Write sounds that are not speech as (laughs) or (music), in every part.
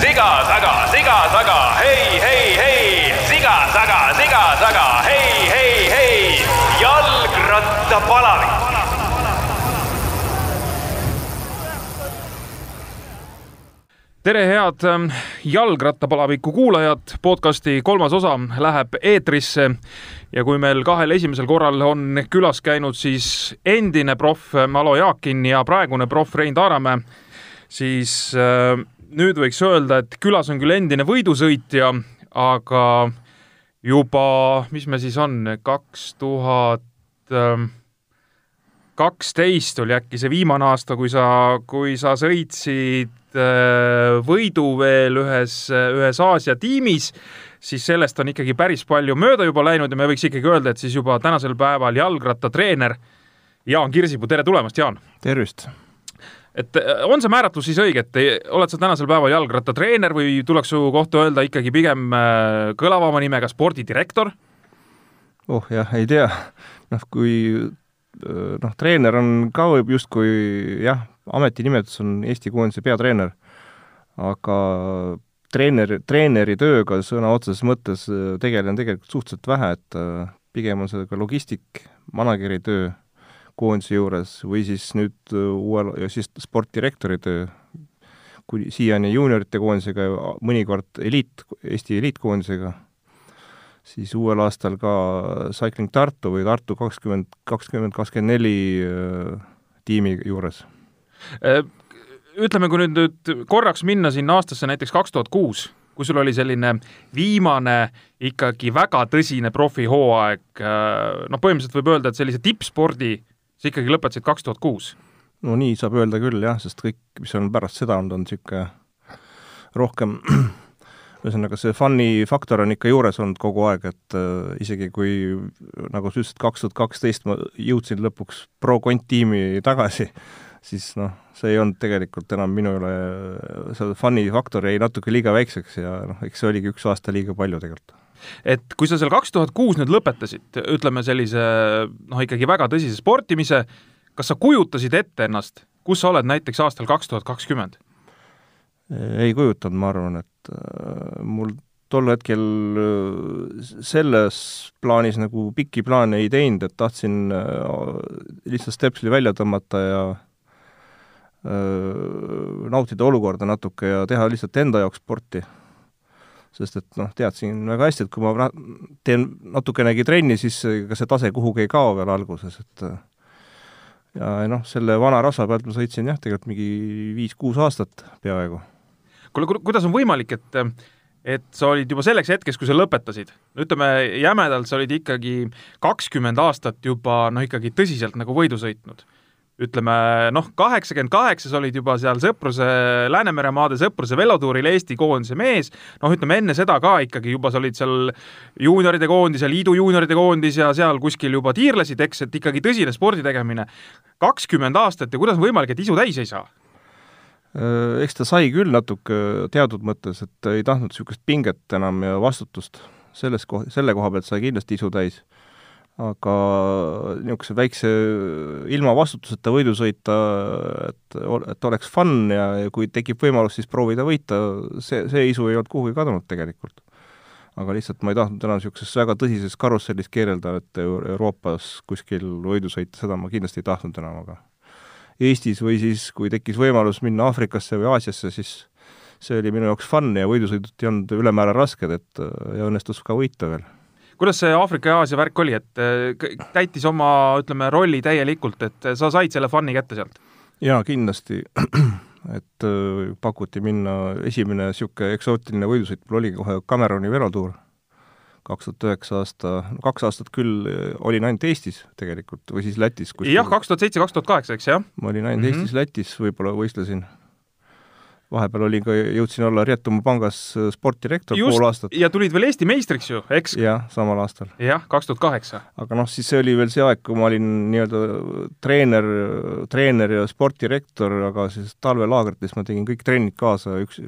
siga-saga, siga-saga, hei, hei, hei, siga-saga, siga-saga, hei, hei, hei, jalgrattapalavik. tere, head ähm, jalgrattapalaviku kuulajad, podcasti kolmas osa läheb eetrisse. Ja kui meil kahel esimesel korral on külas käinud siis endine proff Alo Jaakin ja praegune proff Rein Taaramäe, siis äh, nüüd võiks öelda, et külas on küll endine võidusõitja, aga juba, mis me siis on, kaks tuhat ähm, kaksteist oli äkki see viimane aasta, kui sa, kui sa sõitsid äh, võidu veel ühes, ühes Aasia tiimis, siis sellest on ikkagi päris palju mööda juba läinud ja me võiks ikkagi öelda, et siis juba tänasel päeval jalgrattatreener Jaan Kirsipuu, tere tulemast, Jaan! tervist! Et äh, on see määratlus siis õige, et oled sa tänasel päeval jalgrattatreener või tuleks su kohta öelda ikkagi pigem äh, kõlavama nimega spordidirektor? oh jah, ei tea, noh kui öö, noh, treener on ka justkui jah, ametinimetus on Eesti koondise peatreener, aga treener, treeneri tööga sõna otseses mõttes tegelen tegelikult suhteliselt vähe, et pigem on see ka logistik, manager'i töö koondise juures või siis nüüd öö, uuel, siis sportdirektori töö, kuni siiani juuniorite koondisega ja mõnikord eliit, Eesti eliitkoondisega siis uuel aastal ka Cycling Tartu või Tartu kakskümmend, kakskümmend, kakskümmend neli äh, tiimi juures. Äh, ütleme, kui nüüd, nüüd korraks minna sinna aastasse näiteks kaks tuhat kuus, kui sul oli selline viimane ikkagi väga tõsine profihooaeg, noh, põhimõtteliselt võib öelda, et sellise tippspordi sa ikkagi lõpetasid kaks tuhat kuus. no nii saab öelda küll jah, sest kõik, mis on pärast seda olnud, on niisugune rohkem (clears throat) ühesõnaga see fun'i faktor on ikka juures olnud kogu aeg, et äh, isegi kui nagu sa ütlesid, kaks tuhat kaksteist ma jõudsin lõpuks pro konttiimi tagasi, siis noh, see ei olnud tegelikult enam minu üle, see fun'i faktor jäi natuke liiga väikseks ja noh, eks see oligi üks aasta liiga palju tegelikult et kui sa seal kaks tuhat kuus nüüd lõpetasid, ütleme sellise noh, ikkagi väga tõsise sportimise, kas sa kujutasid ette ennast, kus sa oled näiteks aastal kaks tuhat kakskümmend? ei kujutanud, ma arvan, et äh, mul tol hetkel äh, selles plaanis nagu pikki plaane ei teinud, et tahtsin äh, lihtsalt stepsli välja tõmmata ja nautida olukorda natuke ja teha lihtsalt enda jaoks sporti. Sest et noh, teadsin väga hästi, et kui ma teen natukenegi trenni, siis ega see tase kuhugi ei kao veel alguses, et äh, ja noh, selle vana rasva pealt ma sõitsin jah, tegelikult mingi viis-kuus aastat peaaegu kuule, kuidas on võimalik, et et sa olid juba selleks hetkeks, kui sa lõpetasid, ütleme jämedalt, sa olid ikkagi kakskümmend aastat juba noh, ikkagi tõsiselt nagu võidu sõitnud. Ütleme noh, kaheksakümmend kaheksa sa olid juba seal Sõpruse, Läänemere maade Sõpruse velotuuril Eesti koondise mees, noh, ütleme enne seda ka ikkagi juba sa olid seal juunioride koondis ja liidu juunioride koondis ja seal kuskil juba tiirlesid, eks, et ikkagi tõsine spordi tegemine. kakskümmend aastat ja kuidas on võimalik, et isu täis ei saa? Äh, eks ta sai küll natuke teatud mõttes, et ei tahtnud niisugust pinget enam ja vastutust. selles koh-, selle koha pealt sai kindlasti isu täis. Aga niisuguse väikse ilma vastutuseta võidu sõita, et, et oleks fun ja, ja kui tekib võimalus, siis proovida võita, see, see isu ei olnud kuhugi kadunud tegelikult. aga lihtsalt ma ei tahtnud enam niisuguses väga tõsises karussellis keerelda, et Euro- Euroopas kuskil võidu sõita, seda ma kindlasti ei tahtnud enam, aga Eestis või siis, kui tekkis võimalus minna Aafrikasse või Aasiasse, siis see oli minu jaoks fun ja võidusõidud ei olnud ülemäära rasked, et ja õnnestus ka võita veel. Kuidas see Aafrika ja Aasia värk oli, et äh, täitis oma, ütleme, rolli täielikult, et sa said selle fun'i kätte sealt? jaa, kindlasti, (clears throat) et äh, pakuti minna, esimene niisugune eksootiline võidusõit mul oligi kohe Cameroni velotuur, kaks tuhat üheksa aasta, kaks aastat küll äh, olin ainult Eestis tegelikult või siis Lätis. jah, kaks tuhat seitse, kaks tuhat kaheksa, eks jah? ma olin ainult mm -hmm. Eestis, Lätis võib-olla võistlesin. Vahepeal olin ka, jõudsin olla Rietuma pangas äh, sportdirektor Just, pool aastat. ja tulid veel Eesti meistriks ju, eks? jah, samal aastal. jah, kaks tuhat kaheksa. aga noh, siis see oli veel see aeg, kui ma olin nii-öelda treener, treener ja sportdirektor, aga siis talvelaagrites ma tegin kõik trennid kaasa üks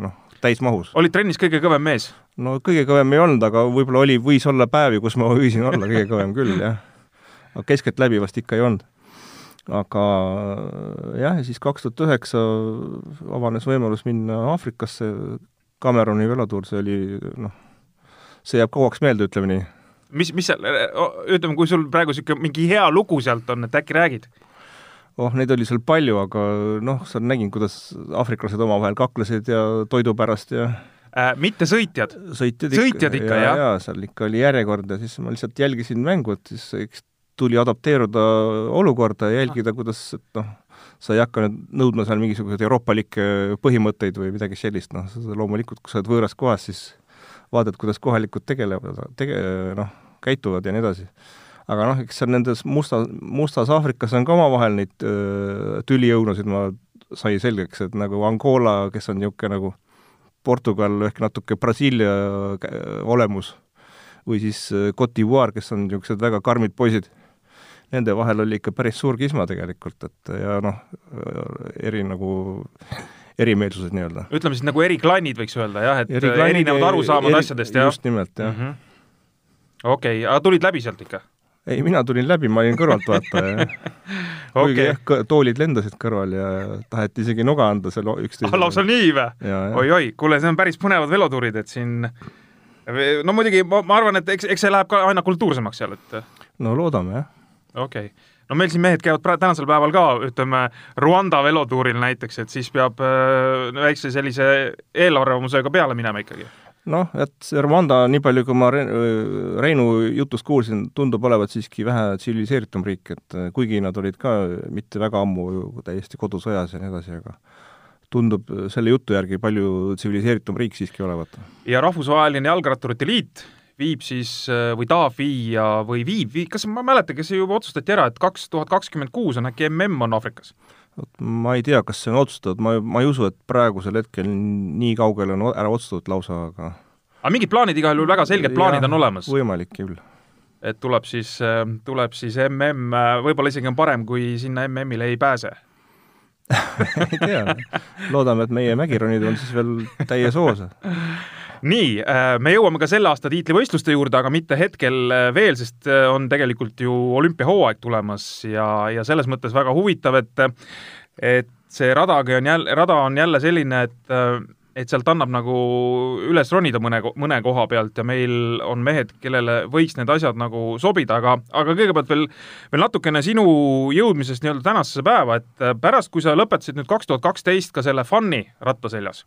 noh, täismahus. olid trennis kõige kõvem mees? no kõige kõvem ei olnud, aga võib-olla oli, võis olla päevi, kus ma võisin olla kõige kõvem küll, jah. aga keskeltläbi vast ikka ei olnud. Aga jah, ja siis kaks tuhat üheksa avanes võimalus minna Aafrikasse, Cameroni velotuur, see oli noh, see jääb kauaks meelde, ütleme nii. mis, mis seal, ütleme, kui sul praegu niisugune mingi hea lugu sealt on, et äkki räägid? oh, neid oli seal palju, aga noh, seal nägin, kuidas aafriklased omavahel kaklesid ja toidu pärast ja äh, mitte sõitjad? sõitjad ikka, sõitjad ikka, jah? jaa, seal ikka oli järjekord ja siis ma lihtsalt jälgisin mängu, et siis eks tuli adapteeruda olukorda ja jälgida, kuidas, et noh, sa ei hakka nüüd nõudma seal mingisuguseid euroopalikke põhimõtteid või midagi sellist, noh, loomulikult, kui sa oled võõras kohas, siis vaatad, kuidas kohalikud tegelevad, tege-, noh, käituvad ja nii edasi. aga noh, eks seal nendes musta, Mustas Aafrikas on ka omavahel neid öö, tülijõunusid, ma sai selgeks, et nagu Angola, kes on niisugune nagu Portugal ehk natuke Brasiilia olemus, või siis Cote d'Ivoire, kes on niisugused väga karmid poisid nende vahel oli ikka päris suur kisma tegelikult, et ja noh, eri nagu erimeelsused nii-öelda. ütleme siis nagu eriklannid, võiks öelda jah, et eri erinevad arusaamad eri, asjadest, jah? just nimelt, jah mm -hmm.. okei okay., aga tulid läbi sealt ikka? ei, mina tulin läbi, ma olin kõrvaltvaataja (laughs) kuigi okay. jah, toolid lendasid kõrval ja taheti isegi nuga anda seal üksteisele ah,. lausa nii või? oi-oi, kuule, see on päris põnevad velotuurid, et siin no muidugi ma, ma arvan, et eks, eks see läheb ka aina kultuursemaks seal, et no loodame, jah okei okay. no meil siin mehed käivad pra-, tänasel päeval ka, ütleme, Rwanda velotuuril näiteks, et siis peab äh, väikse sellise eelarvamusega peale minema ikkagi. noh, et Rwanda, nii palju kui ma Reinu jutust kuulsin, tundub olevat siiski vähe tsiviliseeritum riik, et äh, kuigi nad olid ka mitte väga ammu täiesti kodusõjas ja nii edasi, aga tundub selle jutu järgi palju tsiviliseeritum riik siiski olevat. ja Rahvusvaheline Jalgratturite Liit viib siis või tahab viia või viib, viib, kas ma ei mäleta, kas see juba otsustati ära, et kaks tuhat kakskümmend kuus on äkki mm on Aafrikas? ma ei tea, kas see on otsustatud, ma, ma ei usu, et praegusel hetkel nii kaugele on ära otsustatud lausa, aga aga mingid plaanid igal juhul, väga selged plaanid ja, on olemas? võimalik küll. et tuleb siis, tuleb siis mm, võib-olla isegi on parem, kui sinna MM-ile ei pääse (laughs) ei tea, loodame, et meie mägironid on siis veel täies hoos (laughs) nii, äh, me jõuame ka selle aasta tiitlivõistluste juurde, aga mitte hetkel äh, veel, sest äh, on tegelikult ju olümpiahooaeg tulemas ja, ja selles mõttes väga huvitav, et et see radagi on jälle, rada on jälle selline, et et sealt annab nagu üles ronida mõne, mõne koha pealt ja meil on mehed, kellele võiks need asjad nagu sobida, aga, aga kõigepealt veel, veel natukene sinu jõudmisest nii-öelda tänasesse päeva, et pärast, kui sa lõpetasid nüüd kaks tuhat kaksteist ka selle Fun'i ratta seljas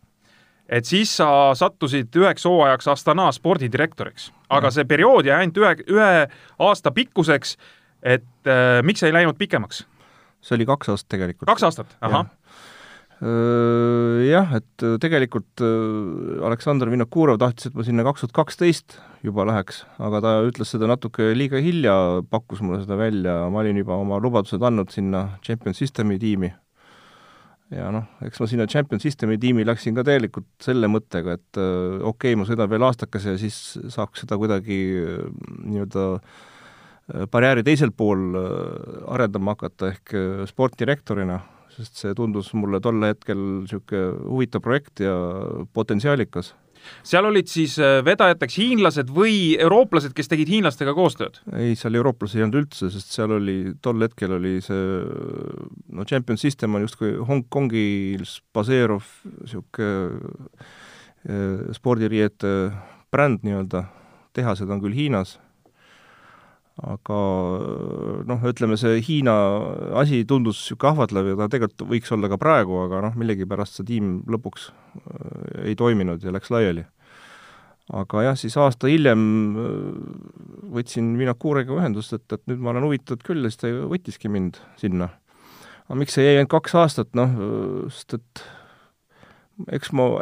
et siis sa sattusid üheks hooajaks Astana spordidirektoriks. aga see periood jäi ainult ühe, ühe aasta pikkuseks, et äh, miks ei läinud pikemaks? see oli kaks aastat tegelikult. kaks aastat, ahah ja jah, et tegelikult Aleksandr Vinokurov tahtis, et ma sinna kaks tuhat kaksteist juba läheks, aga ta ütles seda natuke liiga hilja, pakkus mulle seda välja, ma olin juba oma lubadused andnud sinna Champion Systemi tiimi ja noh, eks ma sinna Champion Systemi tiimi läksin ka täielikult selle mõttega, et äh, okei okay,, ma sõidan veel aastakese ja siis saaks seda kuidagi äh, nii-öelda äh, barjääri teisel pool arendama hakata ehk sportdirektorina, sest see tundus mulle tol hetkel niisugune huvitav projekt ja potentsiaalikas seal olid siis äh, vedajateks hiinlased või eurooplased, kes tegid hiinlastega koostööd? ei, seal eurooplasi ei olnud üldse, sest seal oli, tol hetkel oli see no Champion System on justkui Hongkongis baseeruv niisugune äh, spordiriiete bränd nii-öelda, tehased on küll Hiinas aga noh, ütleme see Hiina asi tundus niisugune ahvatlev ja ta tegelikult võiks olla ka praegu, aga noh, millegipärast see tiim lõpuks äh, ei toiminud ja läks laiali. aga jah, siis aasta hiljem äh, võtsin Vinakurega ühendust, et, et nüüd ma olen huvitatud küll ja siis ta võttiski mind sinna. aga miks see jäi ainult kaks aastat, noh, sest et eks ma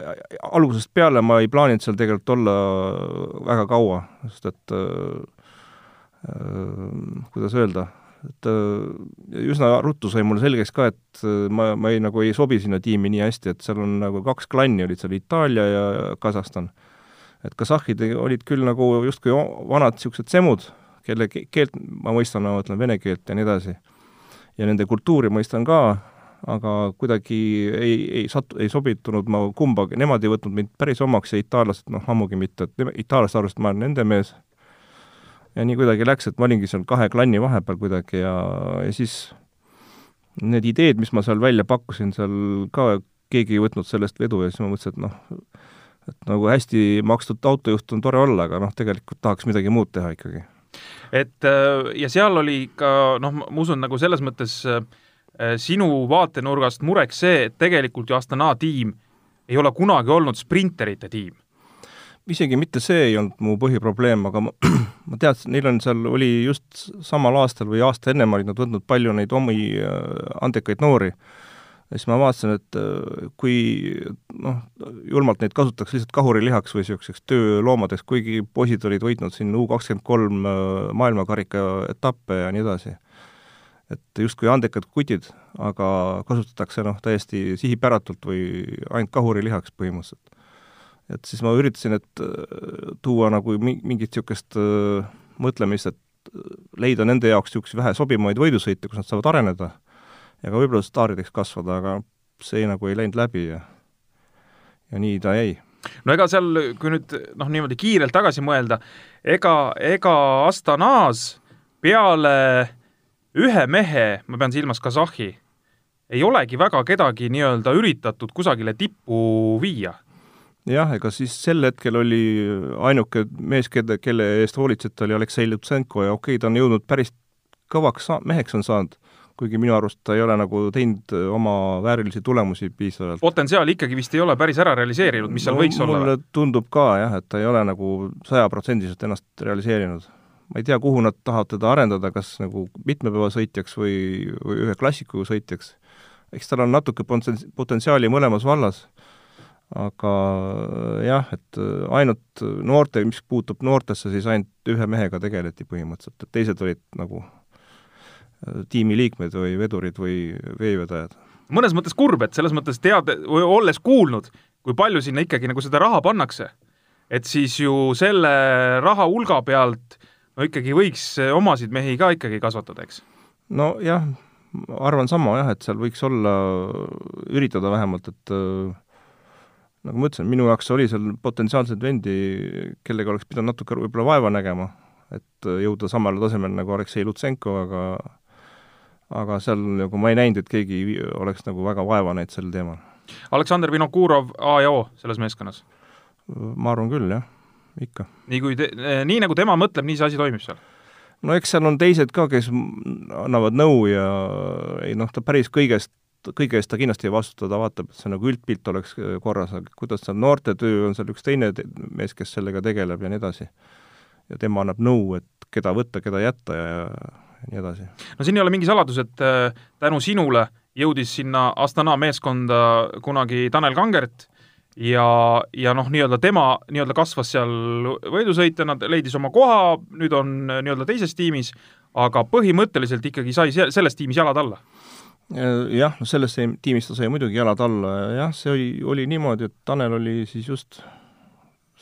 algusest peale ma ei plaaninud seal tegelikult olla väga kaua, sest et äh, Äh, kuidas öelda, et äh, üsna ruttu sai mulle selgeks ka, et äh, ma, ma ei, nagu ei sobi sinna tiimi nii hästi, et seal on nagu kaks klanni olid seal, Itaalia ja Kasahstan. et kasahhid olid küll nagu justkui vanad niisugused semud, kelle keelt ma mõistan, ma mõtlen vene keelt ja nii edasi. ja nende kultuuri mõistan ka, aga kuidagi ei, ei satu-, ei sobitunud ma kumbagi, nemad ei võtnud mind päris omaks ja itaallased noh, ammugi mitte, et itaallased arvasid, et ma olen nende mees ja nii kuidagi läks, et ma olingi seal kahe klanni vahepeal kuidagi ja, ja siis need ideed, mis ma seal välja pakkusin, seal ka keegi ei võtnud sellest vedu ja siis ma mõtlesin, et noh, et nagu hästi makstud autojuht on tore olla, aga noh, tegelikult tahaks midagi muud teha ikkagi. et äh, ja seal oli ka noh, ma usun nagu selles mõttes äh, sinu vaatenurgast mureks see, et tegelikult ju Astana tiim ei ole kunagi olnud sprinterite tiim isegi mitte see ei olnud mu põhiprobleem, aga ma, (clears throat) ma teadsin, neil on seal, oli just samal aastal või aasta ennem olid nad võtnud palju neid omi äh, andekaid noori. ja siis ma vaatasin, et äh, kui noh, julmalt neid kasutatakse lihtsalt kahurilihaks või niisuguseks tööloomadeks, kuigi poisid olid võitnud siin U kakskümmend kolm äh, maailmakarika etappe ja nii edasi. et justkui andekad kutid, aga kasutatakse noh, täiesti sihipäratult või ainult kahurilihaks põhimõtteliselt et siis ma üritasin, et äh, tuua nagu mingit niisugust äh, mõtlemist, et äh, leida nende jaoks niisuguseid vähe sobivaid võidusõite, kus nad saavad areneda ja ka võib-olla staarideks kasvada, aga see nagu ei läinud läbi ja ja nii ta jäi. no ega seal, kui nüüd noh, niimoodi kiirelt tagasi mõelda, ega, ega Astanas peale ühe mehe, ma pean silmas Kasahhi, ei olegi väga kedagi nii-öelda üritatud kusagile tippu viia jah, ega siis sel hetkel oli ainuke mees, keda, kelle eest hoolitseda, oli Aleksei Lutsenko ja okei okay,, ta on jõudnud päris kõvaks sa-, meheks on saanud, kuigi minu arust ta ei ole nagu teinud oma väärilisi tulemusi piisavalt. potentsiaali ikkagi vist ei ole päris ära realiseerinud, mis seal no, võiks olla? mulle tundub ka jah, et ta ei ole nagu sajaprotsendiliselt ennast realiseerinud. ma ei tea, kuhu nad tahavad teda arendada, kas nagu mitmepäevasõitjaks või, või ühe klassiku sõitjaks. eks tal on natuke potentsiaali mõlemas vallas aga jah, et ainult noorte, mis puutub noortesse, siis ainult ühe mehega tegeleti põhimõtteliselt, et teised olid nagu äh, tiimiliikmed või vedurid või veevedajad. mõnes mõttes kurb, et selles mõttes tead, olles kuulnud, kui palju sinna ikkagi nagu seda raha pannakse, et siis ju selle raha hulga pealt no ikkagi võiks omasid mehi ka ikkagi kasvatada, eks? nojah, arvan sama jah, et seal võiks olla, üritada vähemalt, et äh, nagu ma ütlesin, minu jaoks oli seal potentsiaalseid vendi, kellega oleks pidanud natuke võib-olla vaeva nägema, et jõuda samale tasemele nagu Aleksei Lutsenko, aga aga seal nagu ma ei näinud, et keegi oleks nagu väga vaeva näinud sel teemal. Aleksandr Vinokurov A ja O selles meeskonnas? ma arvan küll, jah, ikka. nii kui te, nii nagu tema mõtleb, nii see asi toimib seal? no eks seal on teised ka, kes annavad nõu ja ei noh, ta päris kõigest kõige eest ta kindlasti ei vastuta, ta vaatab, et see nagu üldpilt oleks äh, korras, aga kuidas seal noortetöö, on seal üks teine mees, kes sellega tegeleb ja nii edasi. ja tema annab nõu, et keda võtta, keda jätta ja, ja nii edasi. no siin ei ole mingi saladus, et äh, tänu sinule jõudis sinna Astana meeskonda kunagi Tanel Kangert ja, ja noh, nii-öelda tema nii-öelda kasvas seal võidusõitjana, leidis oma koha, nüüd on äh, nii-öelda teises tiimis, aga põhimõtteliselt ikkagi sai selles tiimis jalad alla jah, no selles tiimis ta sai muidugi jalad alla ja jah, see oli, oli niimoodi, et Tanel oli siis just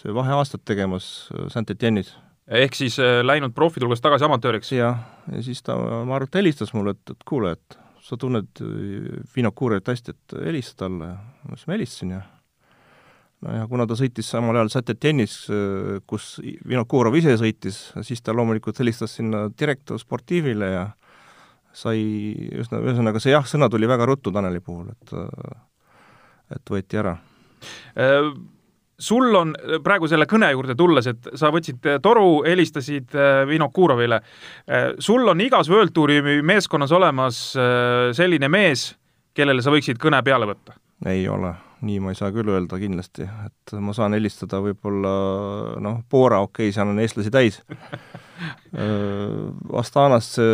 see vaheaastat tegemas äh, Saint-Etienne'is. ehk siis äh, läinud profide hulgast tagasi amatööriks? jah, ja siis ta, ma arvan, et helistas mulle, et, et kuule, et sa tunned Vinokuurit hästi, et helista talle ja ma ütlesin, ma helistasin ja no ja kuna ta sõitis samal ajal Saint-Etienne'is, kus Vinokurov ise sõitis, siis ta loomulikult helistas sinna direktor sportiivile ja sai üsna, ühesõnaga see jah-sõna tuli väga ruttu Taneli puhul, et et võeti ära. Äh, sul on praegu selle kõne juurde tulles, et sa võtsid toru, helistasid äh, Vino Kurovile. Äh, sul on igas World Touri meeskonnas olemas selline mees, kellele sa võiksid kõne peale võtta? ei ole nii ma ei saa küll öelda kindlasti, et ma saan helistada võib-olla noh, Bora, okei okay,, seal on eestlasi täis (laughs) Astanasse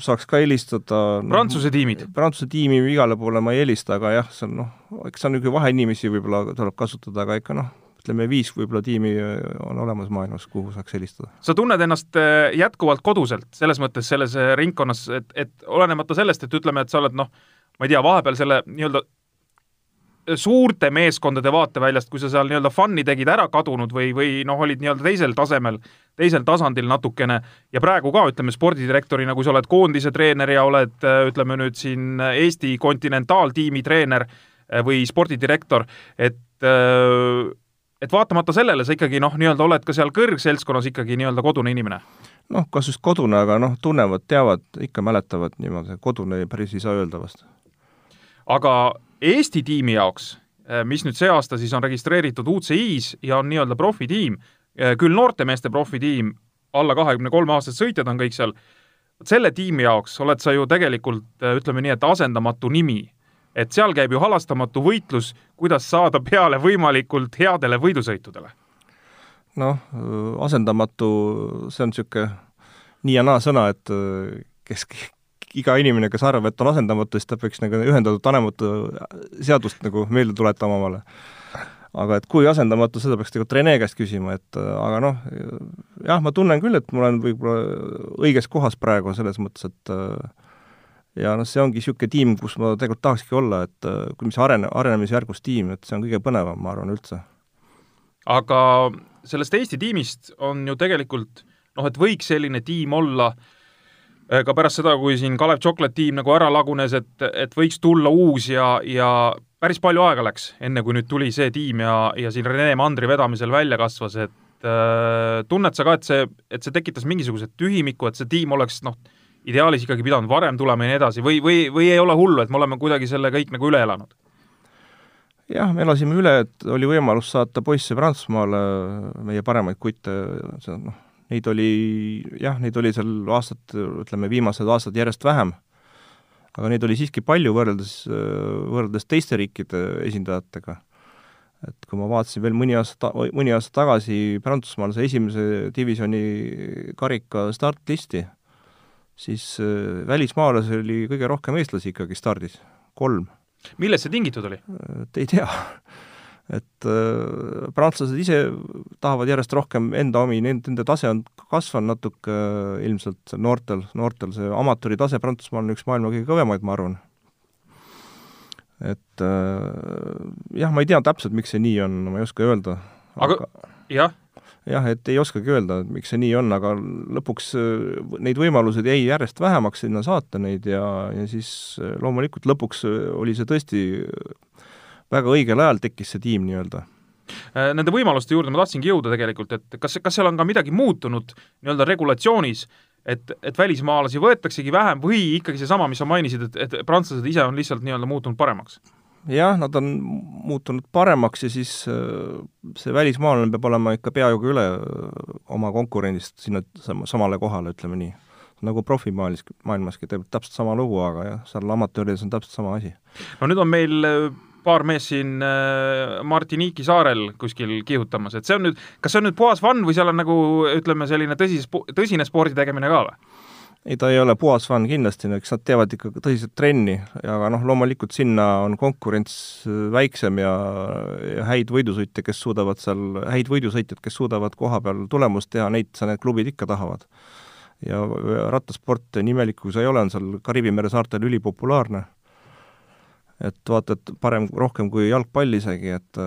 saaks ka helistada no, Prantsuse tiimid? Prantsuse tiimi igale poole ma ei helista, aga jah, see on noh, eks see on niisugune vaheinimesi võib-olla tuleb kasutada, aga ikka noh, ütleme viis võib-olla tiimi on olemas maailmas, kuhu saaks helistada. sa tunned ennast jätkuvalt koduselt, selles mõttes selles ringkonnas, et, et olenemata sellest, et ütleme, et sa oled noh, ma ei tea, vahepeal selle nii-öelda suurte meeskondade vaateväljast, kui sa seal nii-öelda fun'i tegid, ära kadunud või, või noh, olid nii-öelda teisel tasemel, teisel tasandil natukene ja praegu ka, ütleme, spordidirektorina, kui sa oled koondise treener ja oled, ütleme nüüd siin Eesti kontinentaaltiimi treener või spordidirektor, et et vaatamata sellele sa ikkagi noh, nii-öelda oled ka seal kõrgseltskonnas ikkagi nii-öelda kodune inimene? noh, kas just kodune, aga noh, tunnevad, teavad, ikka mäletavad niimoodi, kodune päris ei saa öelda vast. aga Eesti tiimi jaoks, mis nüüd see aasta siis on registreeritud UCI-s ja on nii-öelda profitiim, küll noortemeeste profitiim, alla kahekümne kolme aastased sõitjad on kõik seal, selle tiimi jaoks oled sa ju tegelikult ütleme nii, et asendamatu nimi et seal käib ju halastamatu võitlus, kuidas saada peale võimalikult headele võidusõitudele. noh, asendamatu, see on niisugune nii ja naa sõna, et kes, iga inimene, kes arvab, et on asendamatu, siis ta peaks nagu ühendatud vanemate seadust nagu meelde tuletama omale. aga et kui asendamatu, seda peaks tegelikult Rene käest küsima, et aga noh, jah, ma tunnen küll, et ma olen võib-olla õiges kohas praegu selles mõttes, et ja noh, see ongi niisugune tiim, kus ma tegelikult tahakski olla, et kui mis arene, arenemisjärgus tiim, et see on kõige põnevam, ma arvan, üldse. aga sellest Eesti tiimist on ju tegelikult noh, et võiks selline tiim olla äh, ka pärast seda, kui siin Kalev Chocolate tiim nagu ära lagunes, et, et võiks tulla uus ja, ja päris palju aega läks, enne kui nüüd tuli see tiim ja, ja siin Rene Mandri vedamisel välja kasvas, et äh, tunned sa ka, et see, et see tekitas mingisuguse tühimiku, et see tiim oleks noh, ideaalis ikkagi pidanud varem tulema ja nii edasi või, või, või ei ole hullu, et me oleme kuidagi selle kõik nagu üle elanud? jah, me elasime üle, et oli võimalus saata poisse Prantsusmaale, meie paremaid kutte, see noh, neid oli jah, neid oli seal aastad, ütleme viimased aastad järjest vähem, aga neid oli siiski palju võrreldes, võrreldes teiste riikide esindajatega. et kui ma vaatasin veel mõni aasta, mõni aasta tagasi Prantsusmaal see esimese divisjoni karika startlisti, siis äh, välismaalasi oli kõige rohkem eestlasi ikkagi stardis, kolm. millest see tingitud oli? et ei tea. Et äh, prantslased ise tahavad järjest rohkem enda omi, nende tase on kasvanud natuke äh, ilmselt noortel, noortel see amatööri tase Prantsusmaal on üks maailma kõige kõvemaid, ma arvan. et äh, jah, ma ei tea täpselt, miks see nii on, ma ei oska öelda. aga, aga jah jah, et ei oskagi öelda, et miks see nii on, aga lõpuks äh, neid võimalusi jäi järjest vähemaks sinna saata neid ja, ja siis äh, loomulikult lõpuks äh, oli see tõesti väga õigel ajal tekkis see tiim nii-öelda Nende võimaluste juurde ma tahtsingi jõuda tegelikult, et kas, kas seal on ka midagi muutunud nii-öelda regulatsioonis, et, et välismaalasi võetaksegi vähem või ikkagi seesama, mis sa mainisid, et, et prantslased ise on lihtsalt nii-öelda muutunud paremaks? jah, nad on muutunud paremaks ja siis äh, see välismaalane peab olema ikka peaaegu üle äh, oma konkurendist sinna samale kohale, ütleme nii. nagu profimaalis, maailmaski teeb täpselt sama lugu, aga jah, seal amatöörides on täpselt sama asi. no nüüd on meil äh, paar meest siin Martiniiki saarel kuskil kihutamas, et see on nüüd, kas see on nüüd puhas fun või seal on nagu ütleme, selline tõsis, tõsine spordi tegemine ka või? ei, ta ei ole puhas fun kindlasti, eks nad teevad ikka tõsiselt trenni, aga noh, loomulikult sinna on konkurents äh, väiksem ja, ja häid võidusõitjaid, kes suudavad seal, häid võidusõitjad, kes suudavad koha peal tulemust teha, neid sa, need klubid ikka tahavad. ja rattasport, nii imelik kui see ei ole, on seal Kariibi mere saartel ülipopulaarne. Et vaata, et parem, rohkem kui jalgpall isegi, et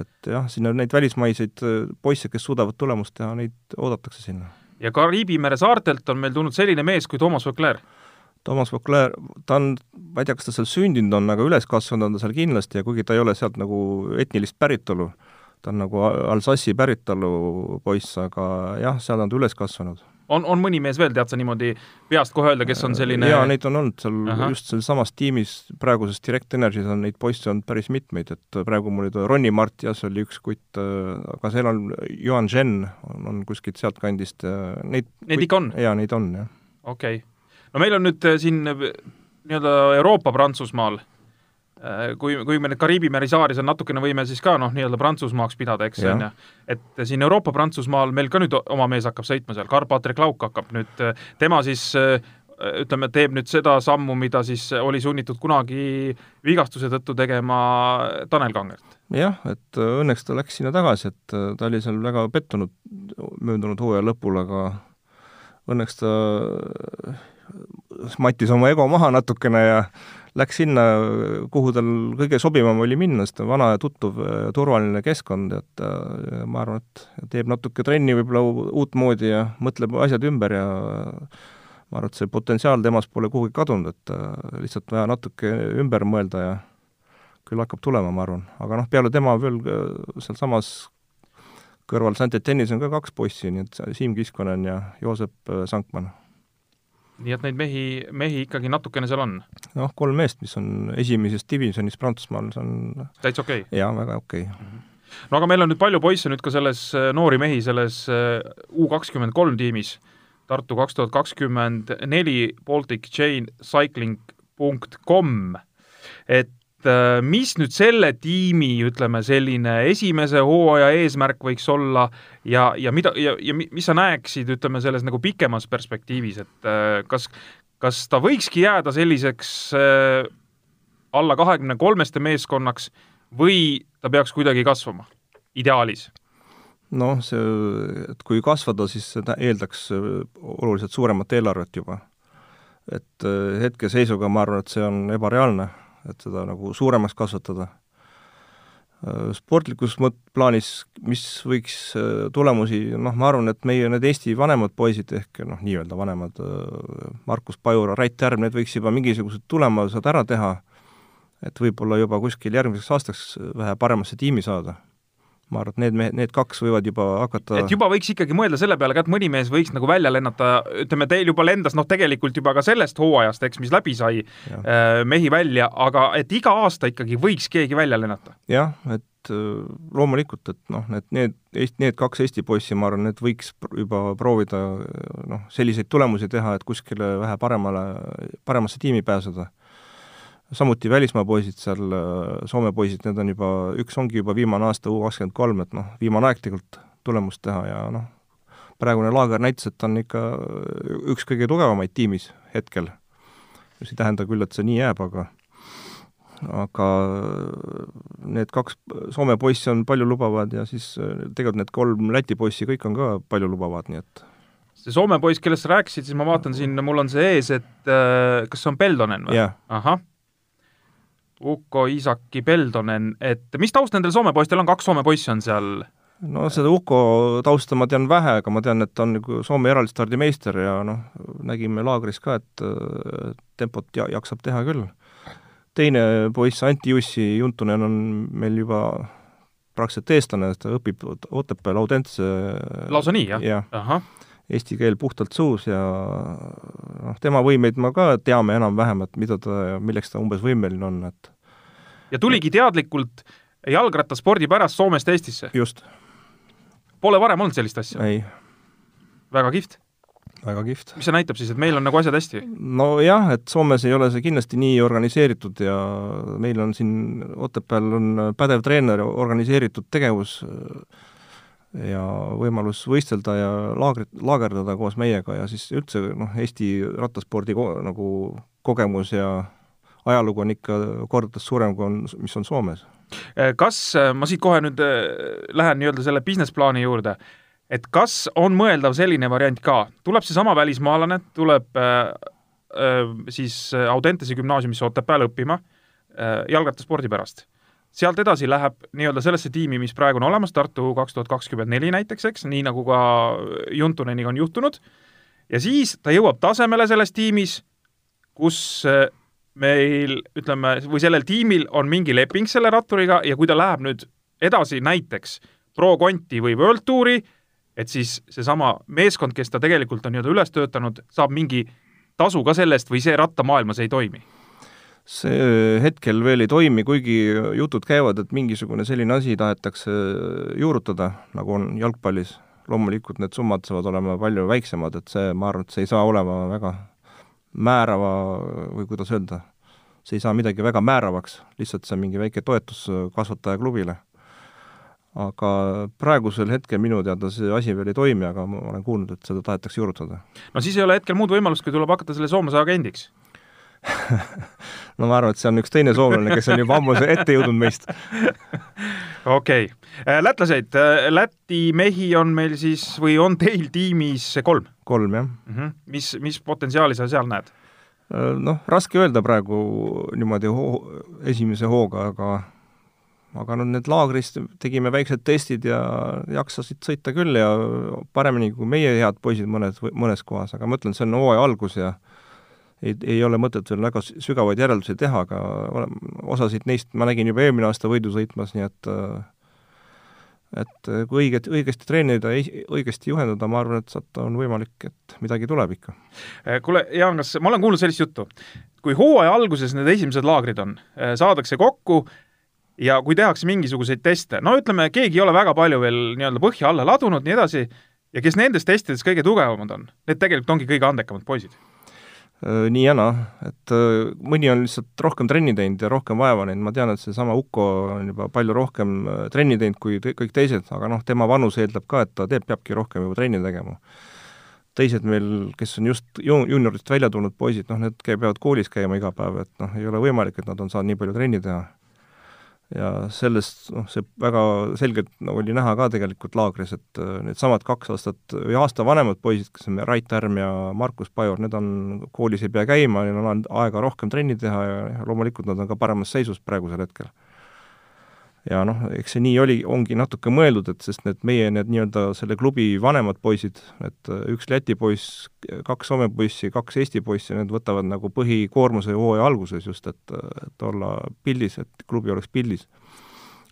et jah, sinna neid välismaiseid äh, poisse, kes suudavad tulemust teha, neid oodatakse sinna ja Kariibi mere saartelt on meil tulnud selline mees kui Toomas Vauclair. Toomas Vauclair, ta on, ma ei tea, kas ta seal sündinud on, aga üles kasvanud on ta seal kindlasti ja kuigi ta ei ole sealt nagu etnilist päritolu, ta on nagu Alsace'i päritolu poiss, aga jah, seal on ta üles kasvanud on, on mõni mees veel, tead sa niimoodi peast kohe öelda, kes on selline jaa, neid on olnud seal Aha. just selles samas tiimis, praeguses Direct Energy's on neid poisse olnud päris mitmeid, et praegu mul oli Ronnie Martias oli üks kutt, aga seal on Johan Jen on, on kuskilt sealtkandist, neid Neid ikka on? jaa, neid on, jah. okei okay.. no meil on nüüd siin nii-öelda Euroopa Prantsusmaal Äh, kui, kui me nüüd Kariibi mere saari seal natukene võime siis ka noh, nii-öelda Prantsusmaaks pidada, eks, on ju, et siin Euroopa Prantsusmaal meil ka nüüd oma mees hakkab sõitma seal, Karl-Patrik Lauk hakkab nüüd, tema siis äh, ütleme, teeb nüüd seda sammu, mida siis oli sunnitud kunagi vigastuse tõttu tegema Tanel Kangert. jah, et äh, õnneks ta läks sinna tagasi, et ta oli seal väga pettunud möödunud hooaja lõpul, aga õnneks ta mattis oma ego maha natukene ja läks sinna, kuhu tal kõige sobivam oli minna, sest vana ja tuttav ja turvaline keskkond, et äh, ma arvan, et teeb natuke trenni võib-olla uutmoodi ja mõtleb asjad ümber ja ma arvan, et see potentsiaal temas pole kuhugi kadunud, et äh, lihtsalt vaja natuke ümber mõelda ja küll hakkab tulema, ma arvan, aga noh, peale tema veel sealsamas kõrval Saint-Etienne'is on ka kaks poissi, nii et Siim Kiskonen ja Joosep Sankman. Nii et neid mehi, mehi ikkagi natukene seal on? noh, kolm meest, mis on esimeses divisjonis Prantsusmaal, see on täitsa okei okay.? jaa, väga okei okay. mm. -hmm no aga meil on nüüd palju poisse nüüd ka selles, noori mehi selles U kakskümmend kolm tiimis Tartu kaks tuhat kakskümmend neli Baltic Chain Cycling punkt kom, et äh, mis nüüd selle tiimi, ütleme, selline esimese hooaja eesmärk võiks olla ja, ja mida, ja, ja mis sa näeksid, ütleme, selles nagu pikemas perspektiivis, et äh, kas, kas ta võikski jääda selliseks äh, alla kahekümne kolmeste meeskonnaks või ta peaks kuidagi kasvama, ideaalis? noh, see, et kui kasvada, siis see eeldaks oluliselt suuremat eelarvet juba. et hetkeseisuga ma arvan, et see on ebareaalne, et seda nagu suuremaks kasvatada. Äh, sportlikus mõt-, plaanis, mis võiks tulemusi, noh, ma arvan, et meie need Eesti vanemad poisid ehk noh, nii-öelda vanemad, Markus Pajur, Rait Järv, need võiks juba mingisugused tulemused ära teha, et võib-olla juba kuskil järgmiseks aastaks vähe paremasse tiimi saada ma arvan, et need mehed, need kaks võivad juba hakata et juba võiks ikkagi mõelda selle peale ka, et mõni mees võiks nagu välja lennata, ütleme, teil juba lendas noh, tegelikult juba ka sellest hooajast, eks, mis läbi sai, äh, mehi välja, aga et iga aasta ikkagi võiks keegi välja lennata? jah, et äh, loomulikult, et noh, need, need, need kaks Eesti poissi, ma arvan, need võiks juba proovida noh, selliseid tulemusi teha, et kuskile vähe paremale, paremasse tiimi pääseda samuti välismaa poisid seal, Soome poisid, need on juba, üks ongi juba viimane aasta U kakskümmend kolm, et noh, viimane aeg tegelikult tulemust teha ja noh, praegune laager näitas, et on ikka üks kõige tugevamaid tiimis hetkel. mis ei tähenda küll, et see nii jääb, aga aga need kaks Soome poissi on paljulubavad ja siis tegelikult need kolm Läti poissi kõik on ka paljulubavad, nii et see Soome poiss, kellest sa rääkisid, siis ma vaatan siin, mul on see ees, et äh, kas see on Peldonen või yeah.? ahah Uko Iisaki Peldonen, et mis taust nendel Soome poistel on, kaks Soome poissi on seal? no seda Uko tausta ma tean vähe, aga ma tean, et ta on nagu Soome eraldistardimeister ja noh, nägime laagris ka, et tempot ja, jaksab teha küll. teine poiss, Anti Jussi Juntunen on meil juba praktiliselt eestlane, ta õpib Otepääl Audentse lausa nii, jah ja. ja.? Eesti keel puhtalt suus ja noh, tema võimeid ma ka teame enam-vähem, et mida ta ja milleks ta umbes võimeline on, et ja tuligi teadlikult jalgrattaspordi pärast Soomest Eestisse? just. Pole varem olnud sellist asja? ei. väga kihvt. väga kihvt. mis see näitab siis, et meil on nagu asjad hästi? nojah, et Soomes ei ole see kindlasti nii organiseeritud ja meil on siin Otepääl on pädev treener, organiseeritud tegevus äh, ja võimalus võistelda ja laagrit, laagerdada koos meiega ja siis üldse noh, Eesti rattaspordi ko nagu kogemus ja ajalugu on ikka kordades suurem, kui on, mis on Soomes. Eh, kas, eh, ma siit kohe nüüd eh, lähen nii-öelda selle business plaani juurde, et kas on mõeldav selline variant ka, tuleb seesama välismaalane, tuleb äh, siis Audentese gümnaasiumisse Otepääle õppima äh, jalgrattaspordi pärast sealt edasi läheb nii-öelda sellesse tiimi, mis praegu on olemas, Tartu kaks tuhat kakskümmend neli näiteks, eks, nii nagu ka Juntuneniga on juhtunud, ja siis ta jõuab tasemele selles tiimis, kus äh, meil, ütleme, või sellel tiimil on mingi leping selle ratturiga ja kui ta läheb nüüd edasi näiteks Pro Conti või World Touri, et siis seesama meeskond, kes ta tegelikult on nii-öelda üles töötanud, saab mingi tasu ka sellest või see rattamaailmas ei toimi see hetkel veel ei toimi, kuigi jutud käivad, et mingisugune selline asi tahetakse juurutada, nagu on jalgpallis. loomulikult need summad saavad olema palju väiksemad, et see, ma arvan, et see ei saa olema väga määrava või kuidas öelda, see ei saa midagi väga määravaks, lihtsalt see on mingi väike toetus kasvatajaklubile. aga praegusel hetkel minu teada see asi veel ei toimi, aga ma olen kuulnud, et seda tahetakse juurutada. no siis ei ole hetkel muud võimalust, kui tuleb hakata selle soomlase agendiks (laughs) no ma arvan, et see on üks teine soomlane, kes on juba ammu ette jõudnud meist. okei okay., äh, lätlaseid, äh, Läti mehi on meil siis või on teil tiimis kolm? kolm, jah mm. -hmm. mis, mis potentsiaali sa seal näed? Äh, noh, raske öelda praegu niimoodi hoo, esimese hooga, aga aga noh, need laagris tegime väiksed testid ja jaksasid sõita küll ja paremini kui meie head poisid mõnes, mõnes kohas, aga ma ütlen, see on hooaja algus ja ei, ei ole mõtet veel väga sügavaid järeldusi teha, aga osasid neist ma nägin juba eelmine aasta võidu sõitmas, nii et et kui õiget, õigesti treenida, õigesti juhendada, ma arvan, et sealt on võimalik, et midagi tuleb ikka. kuule, Jaan, kas, ma olen kuulnud sellist juttu, kui hooaja alguses need esimesed laagrid on, saadakse kokku ja kui tehakse mingisuguseid teste, no ütleme, keegi ei ole väga palju veel nii-öelda põhja alla ladunud, nii edasi, ja kes nendest testidest kõige tugevamad on, need tegelikult ongi kõige andekamad poisid. Äh, nii ja naa, et äh, mõni on lihtsalt rohkem trenni teinud ja rohkem vaeva näinud, ma tean, et seesama Uko on juba palju rohkem äh, trenni teinud kui kõik teised, aga noh, tema vanus eeldab ka, et ta teeb, peabki rohkem juba trenni tegema. teised meil, kes on just ju-, juuniorist välja tulnud poisid, noh, need peavad koolis käima iga päev, et noh, ei ole võimalik, et nad on saanud nii palju trenni teha ja sellest noh, see väga selgelt no, oli näha ka tegelikult laagris, et äh, needsamad kaks aastat või aasta vanemad poisid, kes on Rait Härm ja Markus Pajor, need on, koolis ei pea käima, neil on aega rohkem trenni teha ja loomulikult nad on ka paremas seisus praegusel hetkel ja noh, eks see nii oli, ongi natuke mõeldud, et sest need meie need nii-öelda selle klubi vanemad poisid, et äh, üks Läti poiss, kaks Soome poissi, kaks Eesti poissi, need võtavad nagu põhikoormuse hooaja alguses just, et, et olla pildis, et klubi oleks pildis.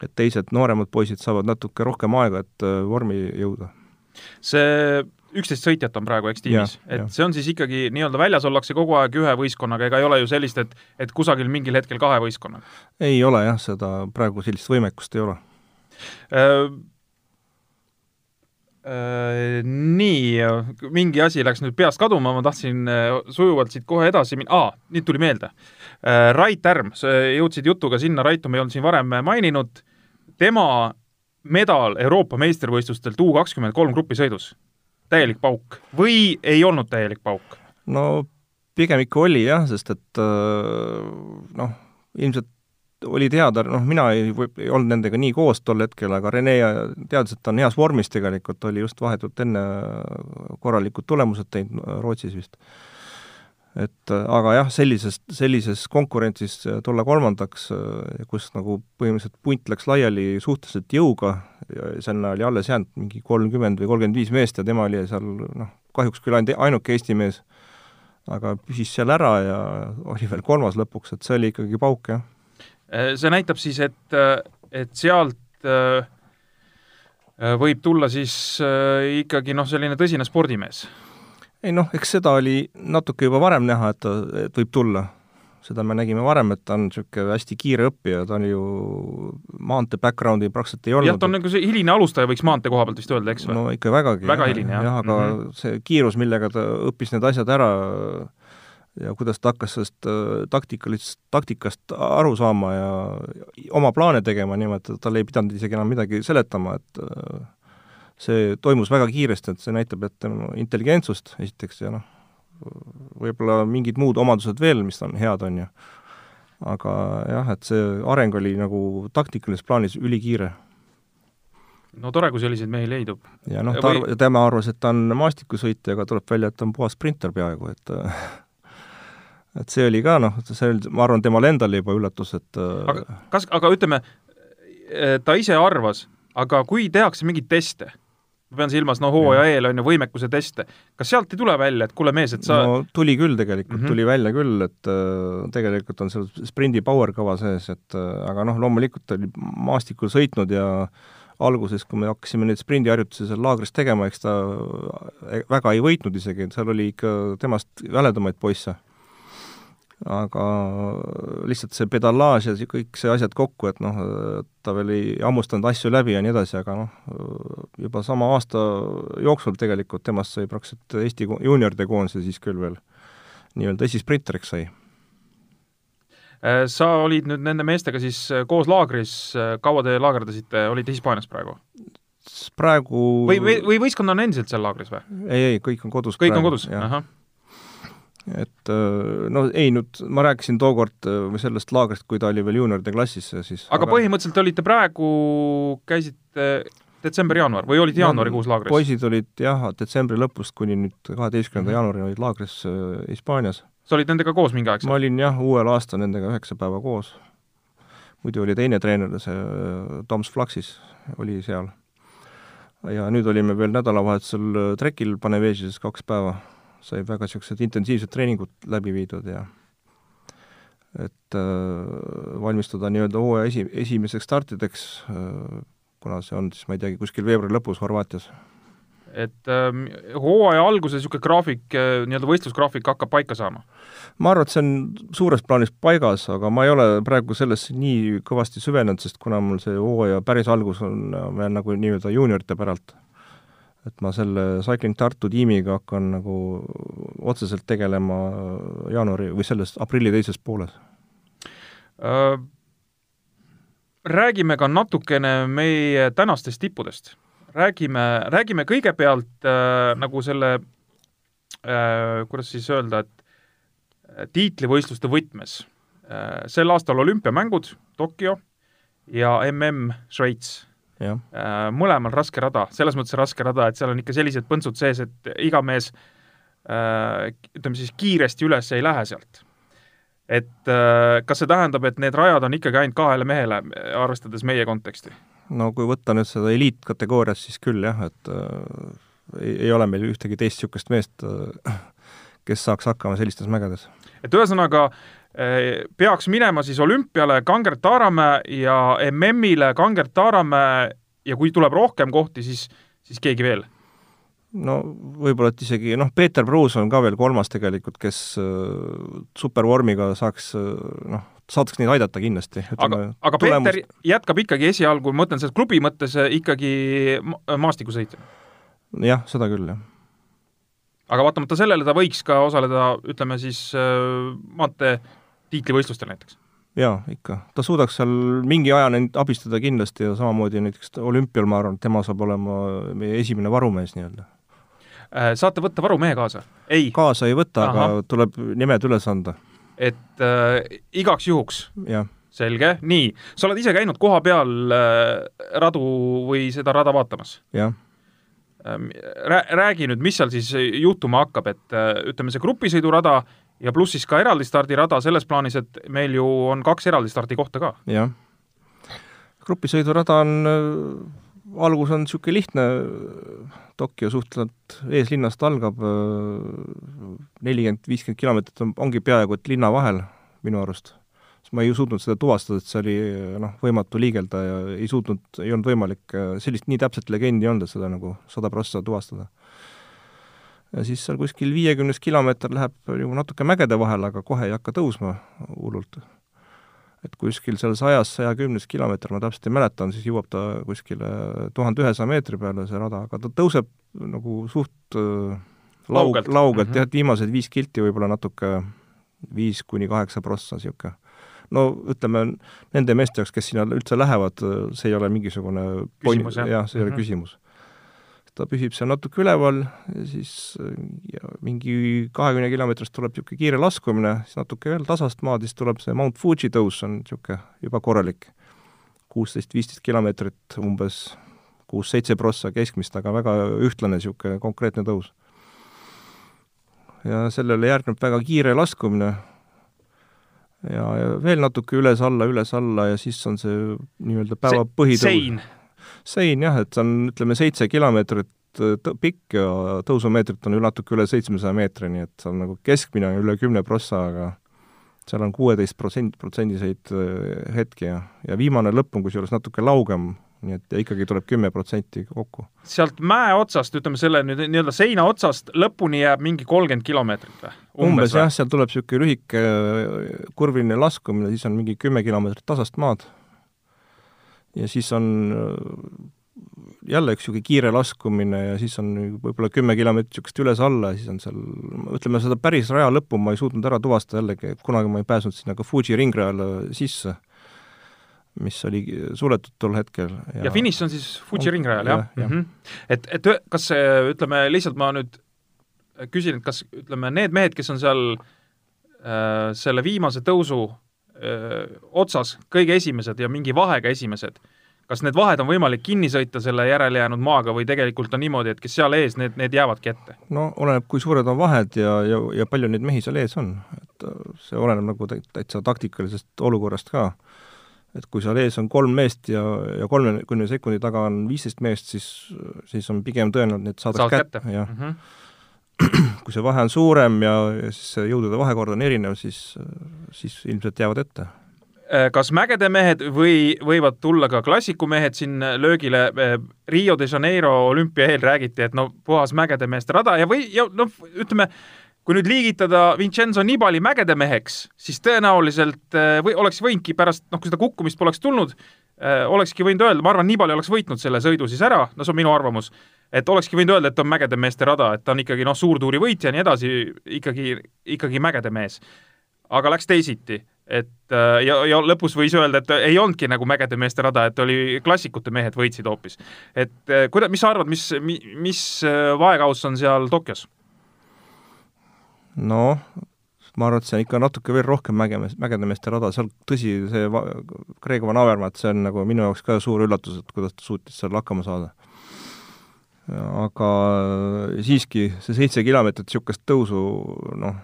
et teised nooremad poisid saavad natuke rohkem aega, et äh, vormi jõuda. see üksteist sõitjat on praegu, eks, tiimis, et ja. see on siis ikkagi nii-öelda väljas ollakse kogu aeg ühe võistkonnaga, ega ei ole ju sellist, et et kusagil mingil hetkel kahe võistkonnaga? ei ole jah, seda praegu sellist võimekust ei ole äh,. Äh, nii, mingi asi läks nüüd peast kaduma, ma tahtsin äh, sujuvalt siit kohe edasi minna, aa, nüüd tuli meelde äh,. Rait Härm, sa jõudsid jutuga sinna, Raitu me ei olnud siin varem maininud, tema medal Euroopa meistrivõistlustelt U kakskümmend kolm grupisõidus täielik pauk või ei olnud täielik pauk? no pigem ikka oli jah, sest et äh, noh, ilmselt oli teada, noh, mina ei, ei olnud nendega nii koos tol hetkel, aga Rene teadis, et ta on heas vormis tegelikult, oli just vahetult enne korralikud tulemused teinud Rootsis vist et äh, aga jah, sellises, sellises konkurentsis äh, tulla kolmandaks, äh, kus nagu põhimõtteliselt punt läks laiali suhteliselt jõuga, sinna oli alles jäänud mingi kolmkümmend või kolmkümmend viis meest ja tema oli seal noh, kahjuks küll ainult ainuke Eesti mees, aga püsis seal ära ja oli veel kolmas lõpuks, et see oli ikkagi pauk, jah. see näitab siis, et, et sealt võib tulla siis ikkagi noh, selline tõsine spordimees ei noh, eks seda oli natuke juba varem näha, et ta, et võib tulla. seda me nägime varem, et ta on niisugune hästi kiire õppija, ta on ju maantee background'i praktiliselt ei olnud. jah, ta on nagu see hiline alustaja, võiks maantee koha pealt vist öelda, eks või? no ikka vägagi. väga jah, hiline, jah. jah, aga mm -hmm. see kiirus, millega ta õppis need asjad ära ja kuidas ta hakkas sellest äh, taktikalist, taktikast aru saama ja oma plaane tegema niimoodi, et tal ei pidanud isegi enam midagi seletama, et äh, see toimus väga kiiresti, et see näitab, et tema intelligentsust esiteks ja noh, võib-olla mingid muud omadused veel, mis on head, on ju. aga jah, et see areng oli nagu taktikalises plaanis ülikiire. no tore, kui selliseid mehi leidub. ja noh, ta Või... arv-, tema arvas, et ta on maastikusõitja, aga tuleb välja, et ta on puhas sprinter peaaegu, et (laughs) et see oli ka noh, see oli, ma arvan, temale endale juba üllatus, et aga kas, aga ütleme, ta ise arvas, aga kui tehakse mingeid teste ma pean silmas, no hooaja eel on ju võimekuse teste, kas sealt ei tule välja, et kuule mees, et sa no tuli küll tegelikult mm, -hmm. tuli välja küll, et äh, tegelikult on seal sprindi power kava sees, et äh, aga noh, loomulikult oli maastikul sõitnud ja alguses, kui me hakkasime neid sprindiharjutusi seal laagris tegema, eks ta äh, väga ei võitnud isegi, et seal oli ikka temast väledamaid poisse aga lihtsalt see pedalaaž ja kõik see asjad kokku, et noh, ta veel ei hammustanud asju läbi ja nii edasi, aga noh, juba sama aasta jooksul tegelikult temast sai praktiliselt Eesti juunioride koondise siis küll veel nii-öelda esisprinteriks sai. Äh, sa olid nüüd nende meestega siis äh, koos laagris, äh, kaua te laagerdasite, olite Hispaanias praegu? praegu või, või, või võistkond on endiselt seal laagris või? ei, ei, kõik on kodus kõik praegu, on kodus, ahah et äh, no ei, nüüd ma rääkisin tookord äh, sellest laagrist, kui ta oli veel juunioride klassis, siis aga, aga põhimõtteliselt olite praegu, käisite detsember-jaanuar või olid jaanuarikuus laagris? poisid olid jah, detsembri lõpust kuni nüüd kaheteistkümnenda -hmm. jaanuarini olid laagris äh, Hispaanias. sa olid nendega koos mingi aeg? ma olin jah, uuel aastal nendega üheksa päeva koos. muidu oli teine treener, see Toms Flaxis oli seal. ja nüüd olime veel nädalavahetusel trekil Panevežis kaks päeva sai väga niisugused intensiivsed treeningud läbi viidud ja et äh, valmistuda nii-öelda hooaja esi, esimeseks startideks äh,, kuna see on siis, ma ei teagi, kuskil veebruari lõpus Horvaatias. et äh, hooaja alguses niisugune graafik, äh, nii-öelda võistlusgraafik hakkab paika saama? ma arvan, et see on suures plaanis paigas, aga ma ei ole praegu sellesse nii kõvasti süvenenud, sest kuna mul see hooaja päris algus on veel nagu nii-öelda juuniorite päralt, et ma selle Cycling Tartu tiimiga hakkan nagu otseselt tegelema jaanuari või selles aprilli teises pooles äh,. Räägime ka natukene meie tänastest tippudest. räägime, räägime kõigepealt äh, nagu selle äh, kuidas siis öelda, et tiitlivõistluste võtmes äh,. sel aastal olümpiamängud Tokyo ja mm Šveits mõlemal raske rada, selles mõttes raske rada, et seal on ikka sellised põntsud sees, et iga mees äh, ütleme siis kiiresti üles ei lähe sealt. et äh, kas see tähendab, et need rajad on ikkagi ainult kahele mehele, arvestades meie konteksti? no kui võtta nüüd seda eliitkategooriat, siis küll jah, et äh, ei, ei ole meil ühtegi teist niisugust meest äh,, kes saaks hakkama sellistes mägedes. et ühesõnaga äh, peaks minema siis olümpiale Kangert Taaramäe ja MM-ile Kangert Taaramäe ja kui tuleb rohkem kohti, siis, siis keegi veel? no võib-olla, et isegi noh, Peeter Pruus on ka veel kolmas tegelikult, kes äh, supervormiga saaks äh, noh, saaks neid aidata kindlasti. aga, aga tulemus... Peeter jätkab ikkagi esialgu, ma mõtlen selles klubi mõttes ikkagi ma maastikusõitja? jah, seda küll, jah. Aga vaatamata sellele ta võiks ka osaleda, ütleme siis äh, maantee tiitlivõistlustel näiteks? jaa, ikka. ta suudaks seal mingi aja neid abistada kindlasti ja samamoodi näiteks olümpial ma arvan, tema saab olema meie esimene varumees nii-öelda Äh, saate võtta varumehe kaasa? ei? kaasa ei võta, aga tuleb nimed üles anda. et äh, igaks juhuks? selge, nii, sa oled ise käinud koha peal äh, radu või seda rada vaatamas? jah. Räägi nüüd, mis seal siis juhtuma hakkab, et äh, ütleme, see grupisõidurada ja pluss siis ka eraldi stardirada selles plaanis, et meil ju on kaks eraldi stardikohta ka. jah. grupisõidurada on äh, algus on niisugune lihtne, Tokyo suhteliselt eeslinnast algab, nelikümmend, viiskümmend kilomeetrit on, ongi peaaegu et linna vahel minu arust. Ma ei suutnud seda tuvastada, et see oli noh, võimatu liigelda ja ei suutnud, ei olnud võimalik, sellist nii täpset legendi ei olnud, et seda nagu sada prossa tuvastada. ja siis seal kuskil viiekümnes kilomeeter läheb nagu natuke mägede vahel, aga kohe ei hakka tõusma hullult et kuskil seal sajas, saja kümnes kilomeeter, ma täpselt ei mäleta, siis jõuab ta kuskile tuhande ühesaja meetri peale, see rada, aga ta tõuseb nagu suht äh, laug-, laugelt mm -hmm. jah, et viimased viis kilti võib-olla natuke viis kuni kaheksa prossa, niisugune. No ütleme, nende meeste jaoks, kes sinna üldse lähevad, see ei ole mingisugune küsimus, jah ja,, see ei mm -hmm. ole mhm. küsimus ta püsib seal natuke üleval ja siis ja mingi kahekümne kilomeetrist tuleb niisugune kiire laskumine, siis natuke veel tasast maad, siis tuleb see Mount Fuji tõus, on niisugune juba korralik. kuusteist, viisteist kilomeetrit umbes, kuus-seitse prossa keskmist, aga väga ühtlane niisugune konkreetne tõus. ja sellele järgneb väga kiire laskumine ja, ja veel natuke üles-alla, üles-alla ja siis on see nii-öelda päeva põhitõus. sein sein jah, et see on, ütleme, seitse kilomeetrit pikk ja tõusumeetrit on ju natuke üle seitsmesaja meetri, nii et see on nagu keskmine on üle kümne prossa, aga seal on kuueteist protsent, protsendiseid äh, hetki ja, ja viimane lõpp on kusjuures natuke laugem, nii et ikkagi tuleb kümme protsenti kokku. sealt mäe otsast, ütleme selle nüüd nii-öelda seina otsast lõpuni jääb mingi kolmkümmend kilomeetrit või? umbes jah, seal tuleb niisugune lühike äh, kurviline laskumine, siis on mingi kümme kilomeetrit tasast maad ja siis on äh, jälle üks niisugune kiire laskumine ja siis on võib-olla kümme kilomeetrit niisugust üles-alla ja siis on seal, ütleme, seda päris raja lõppu ma ei suutnud ära tuvastada jällegi, kunagi ma ei pääsenud sinna ka Fuji ringrajale sisse, mis oli suletud tol hetkel. ja, ja finiš on siis Fuji ringrajal, jah ja, mm? -hmm. et, et kas ütleme, lihtsalt ma nüüd küsin, et kas ütleme, need mehed, kes on seal äh, selle viimase tõusu öö, otsas kõige esimesed ja mingi vahega esimesed, kas need vahed on võimalik kinni sõita selle järelejäänud maaga või tegelikult on niimoodi, et kes seal ees, need, need jäävadki ette? no oleneb, kui suured on vahed ja, ja, ja palju neid mehi seal ees on, et äh, see oleneb nagu täitsa taktikalisest olukorrast ka. Et kui seal ees on kolm meest ja, ja kolmekümne sekundi taga on viisteist meest, siis, siis on pigem tõenäoline, et saadaks Saad kätte, kätte., jah mm. -hmm (clears throat) kui see vahe on suurem ja, ja siis see jõudude vahekord on erinev, siis, siis ilmselt jäävad ette Äh, kas mägede mehed või võivad tulla ka klassikumehed siin löögile? Äh, Rio de Janeiro olümpia eel räägiti, et no puhas mägede meeste rada ja või, ja noh, ütleme, kui nüüd liigitada Vincenzo Nibali mägede meheks, siis tõenäoliselt äh, või oleks võinudki pärast, noh, kui seda kukkumist poleks tulnud, olekski võinud öelda, ma arvan, Nibali oleks võitnud selle sõidu siis ära, no see on minu arvamus, et olekski võinud öelda, et on mägede meeste rada, et ta on ikkagi noh, suurtuuri võitja ja nii edasi, ikkagi, ikkagi mägede mees. aga läks teisiti et äh, ja, ja lõpus võis öelda, et ei olnudki nagu mägede meeste rada, et oli klassikute mehed võitsid hoopis. et äh, kuida-, mis sa arvad, mis, mis äh, vaekauss on seal Tokyos? Noh, ma arvan, et see on ikka natuke veel rohkem mäge, mägede meeste rada, seal tõsi, see Kreeka van Avermaet, see on nagu minu jaoks ka suur üllatus, et kuidas ta suutis seal hakkama saada. aga siiski, see seitse kilomeetrit niisugust tõusu, noh,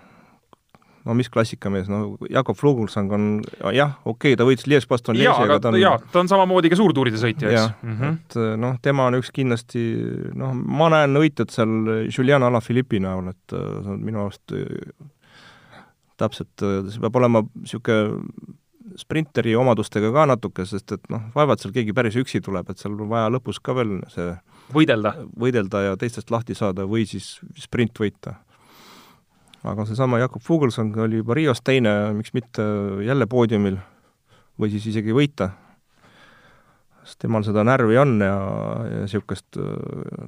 no mis klassikamees, no Jakob Fuglsang on jah, okei okay,, ta võitis Lies-Baston jaa, aga ta on jaa, ta on samamoodi ka suurtuuride sõitja, eks. Mm -hmm. et noh, tema on üks kindlasti noh, ma näen võitjat seal Julian Alaphilippi näol, et äh, see on minu arust äh, täpselt, äh, see peab olema niisugune sprinteri omadustega ka natuke, sest et noh, vaevalt seal keegi päris üksi tuleb, et seal on vaja lõpus ka veel see võidelda, võidelda ja teistest lahti saada või siis sprint võita aga seesama Jakob Fuglsang oli juba Rios teine, miks mitte jälle poodiumil või siis isegi võita. sest temal seda närvi on ja, ja niisugust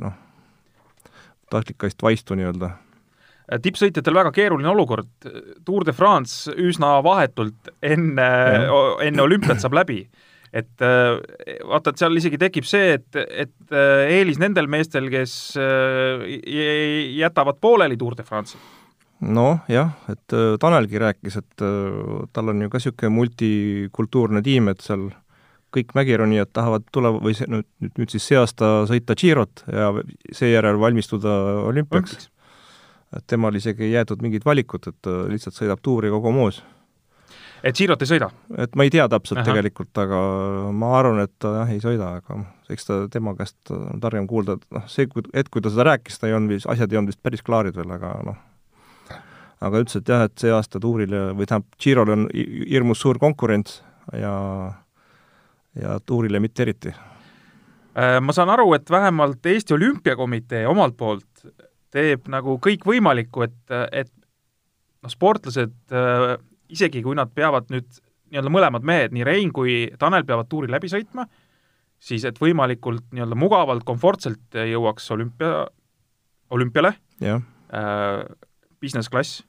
noh, tahtlikast vaistu nii-öelda tippsõitjatel väga keeruline olukord, Tour de France üsna vahetult enne, enne olümpiat saab läbi. et vaata, et seal isegi tekib see, et, et eelis nendel meestel, kes jätavad pooleli Tour de France'i noh, jah, et äh, Tanelgi rääkis, et äh, tal on ju ka niisugune multikultuurne tiim, et seal kõik mägironijad tahavad tule- või see, nüüd, nüüd, nüüd siis see aasta sõita Girot ja seejärel valmistuda olümpiaks. et temal isegi ei jäetud mingit valikut, et ta lihtsalt sõidab tuuri kogu moos. et Girot ei sõida? et ma ei tea täpselt Aha. tegelikult, aga ma arvan, et ta jah, ei sõida, aga eks ta, tema käest on targem kuulda, et noh, see, hetk, kui ta seda rääkis, ta ei olnud vist, asjad ei olnud vist päris klaarid veel, aga noh aga ütles, et jah, et see aasta tuurile või tähendab, Girol on hirmus suur konkurents ja ja tuurile mitte eriti. Äh, ma saan aru, et vähemalt Eesti Olümpiakomitee omalt poolt teeb nagu kõikvõimalikku, et, et noh, sportlased äh, isegi kui nad peavad nüüd nii-öelda mõlemad mehed, nii Rein kui Tanel peavad tuuri läbi sõitma, siis et võimalikult nii-öelda mugavalt, komfortselt jõuaks olümpia, olümpiale, äh, business klass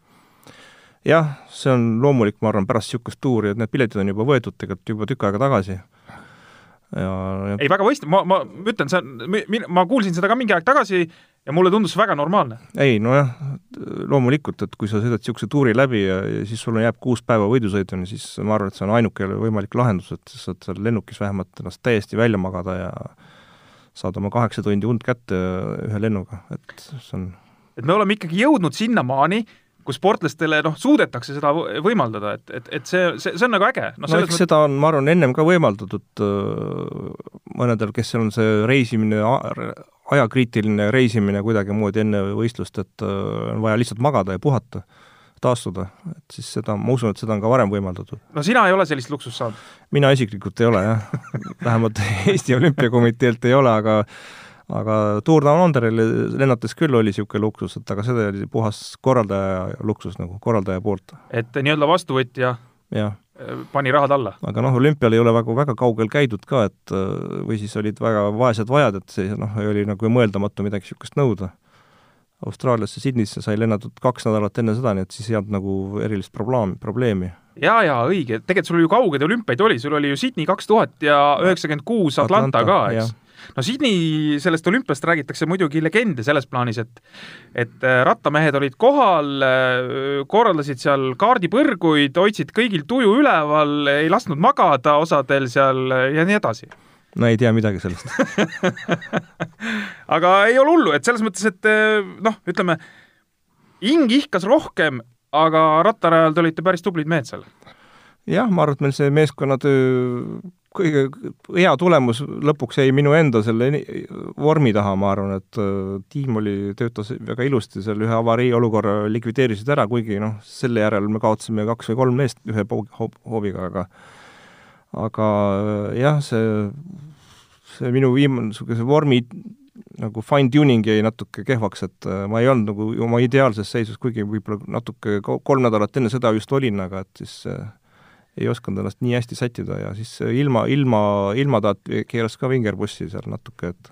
jah, see on loomulik, ma arvan, pärast niisugust tuuri, et need piletid on juba võetud tegelikult juba tükk aega tagasi. ja, ja ei, väga mõistlik, ma, ma ütlen, see on, ma kuulsin seda ka mingi aeg tagasi ja mulle tundus see väga normaalne. ei, nojah, loomulikult, et kui sa sõidad niisuguse tuuri läbi ja, ja siis sul jääb kuus päeva võidusõiduni, siis ma arvan, et see on ainuke võimalik lahendus, et sa saad seal lennukis vähemalt ennast täiesti välja magada ja saad oma kaheksa tundi und kätte ühe lennuga, et see on et me oleme ikkagi jõudnud sinnamaani, kus sportlastele noh, suudetakse seda võimaldada, et, et, et see, see, see on nagu äge. no, no eks mõt... seda on, ma arvan, ennem ka võimaldatud mõnedel, kes on see reisimine, ajakriitiline reisimine kuidagimoodi enne võistlust, et on vaja lihtsalt magada ja puhata, taastuda, et siis seda, ma usun, et seda on ka varem võimaldatud. no sina ei ole sellist luksust saanud? mina isiklikult ei ole jah (laughs) vähemalt Eesti Olümpiakomiteelt ei ole, aga aga Tour Down Underile lennates küll oli niisugune luksus, et aga see oli puhas korraldaja luksus nagu, korraldaja poolt. et nii-öelda vastuvõtja ja. Äh, pani rahad alla? aga noh, olümpial ei ole väga, väga kaugel käidud ka, et äh, või siis olid väga vaesed vajad, et see noh, oli nagu mõeldamatu midagi niisugust nõuda. Austraaliasse, Sydneysse sai lennatud kaks nädalat enne seda, nii et siis ei olnud nagu erilist probleemi, probleemi jaa, jaa, õige, tegelikult sul ju kaugeid olümpiaid oli, sul oli ju Sydney kaks tuhat ja üheksakümmend kuus Atlanta ka, eks? No Sydney sellest olümpiast räägitakse muidugi legende selles plaanis, et et äh, rattamehed olid kohal, äh, korraldasid seal kaardipõrguid, hoidsid kõigil tuju üleval, ei lasknud magada osadel seal äh, ja nii edasi no ei tea midagi sellest (laughs) aga ei ole hullu, et selles mõttes, et noh, ütleme, hing ihkas rohkem, aga rattarajal te olite päris tublid mehed seal. jah, ma arvan, et meil see meeskonnatöö kõige hea tulemus lõpuks jäi minu enda selle vormi taha, ma arvan, et äh, tiim oli, töötas väga ilusti, seal ühe avarii olukorra likvideerisid ära, kuigi noh, selle järel me kaotasime kaks või kolm meest ühe hooviga, aga aga äh, jah, see, see minu viimane niisuguse vormi nagu fine-tuning jäi natuke kehvaks, et äh, ma ei olnud nagu oma ideaalses seisus, kuigi võib-olla natuke kolm nädalat enne seda just olin, aga et siis äh, ei osanud ennast nii hästi sättida ja siis ilma, ilma, ilmataat keeras ka vingerpussi seal natuke, et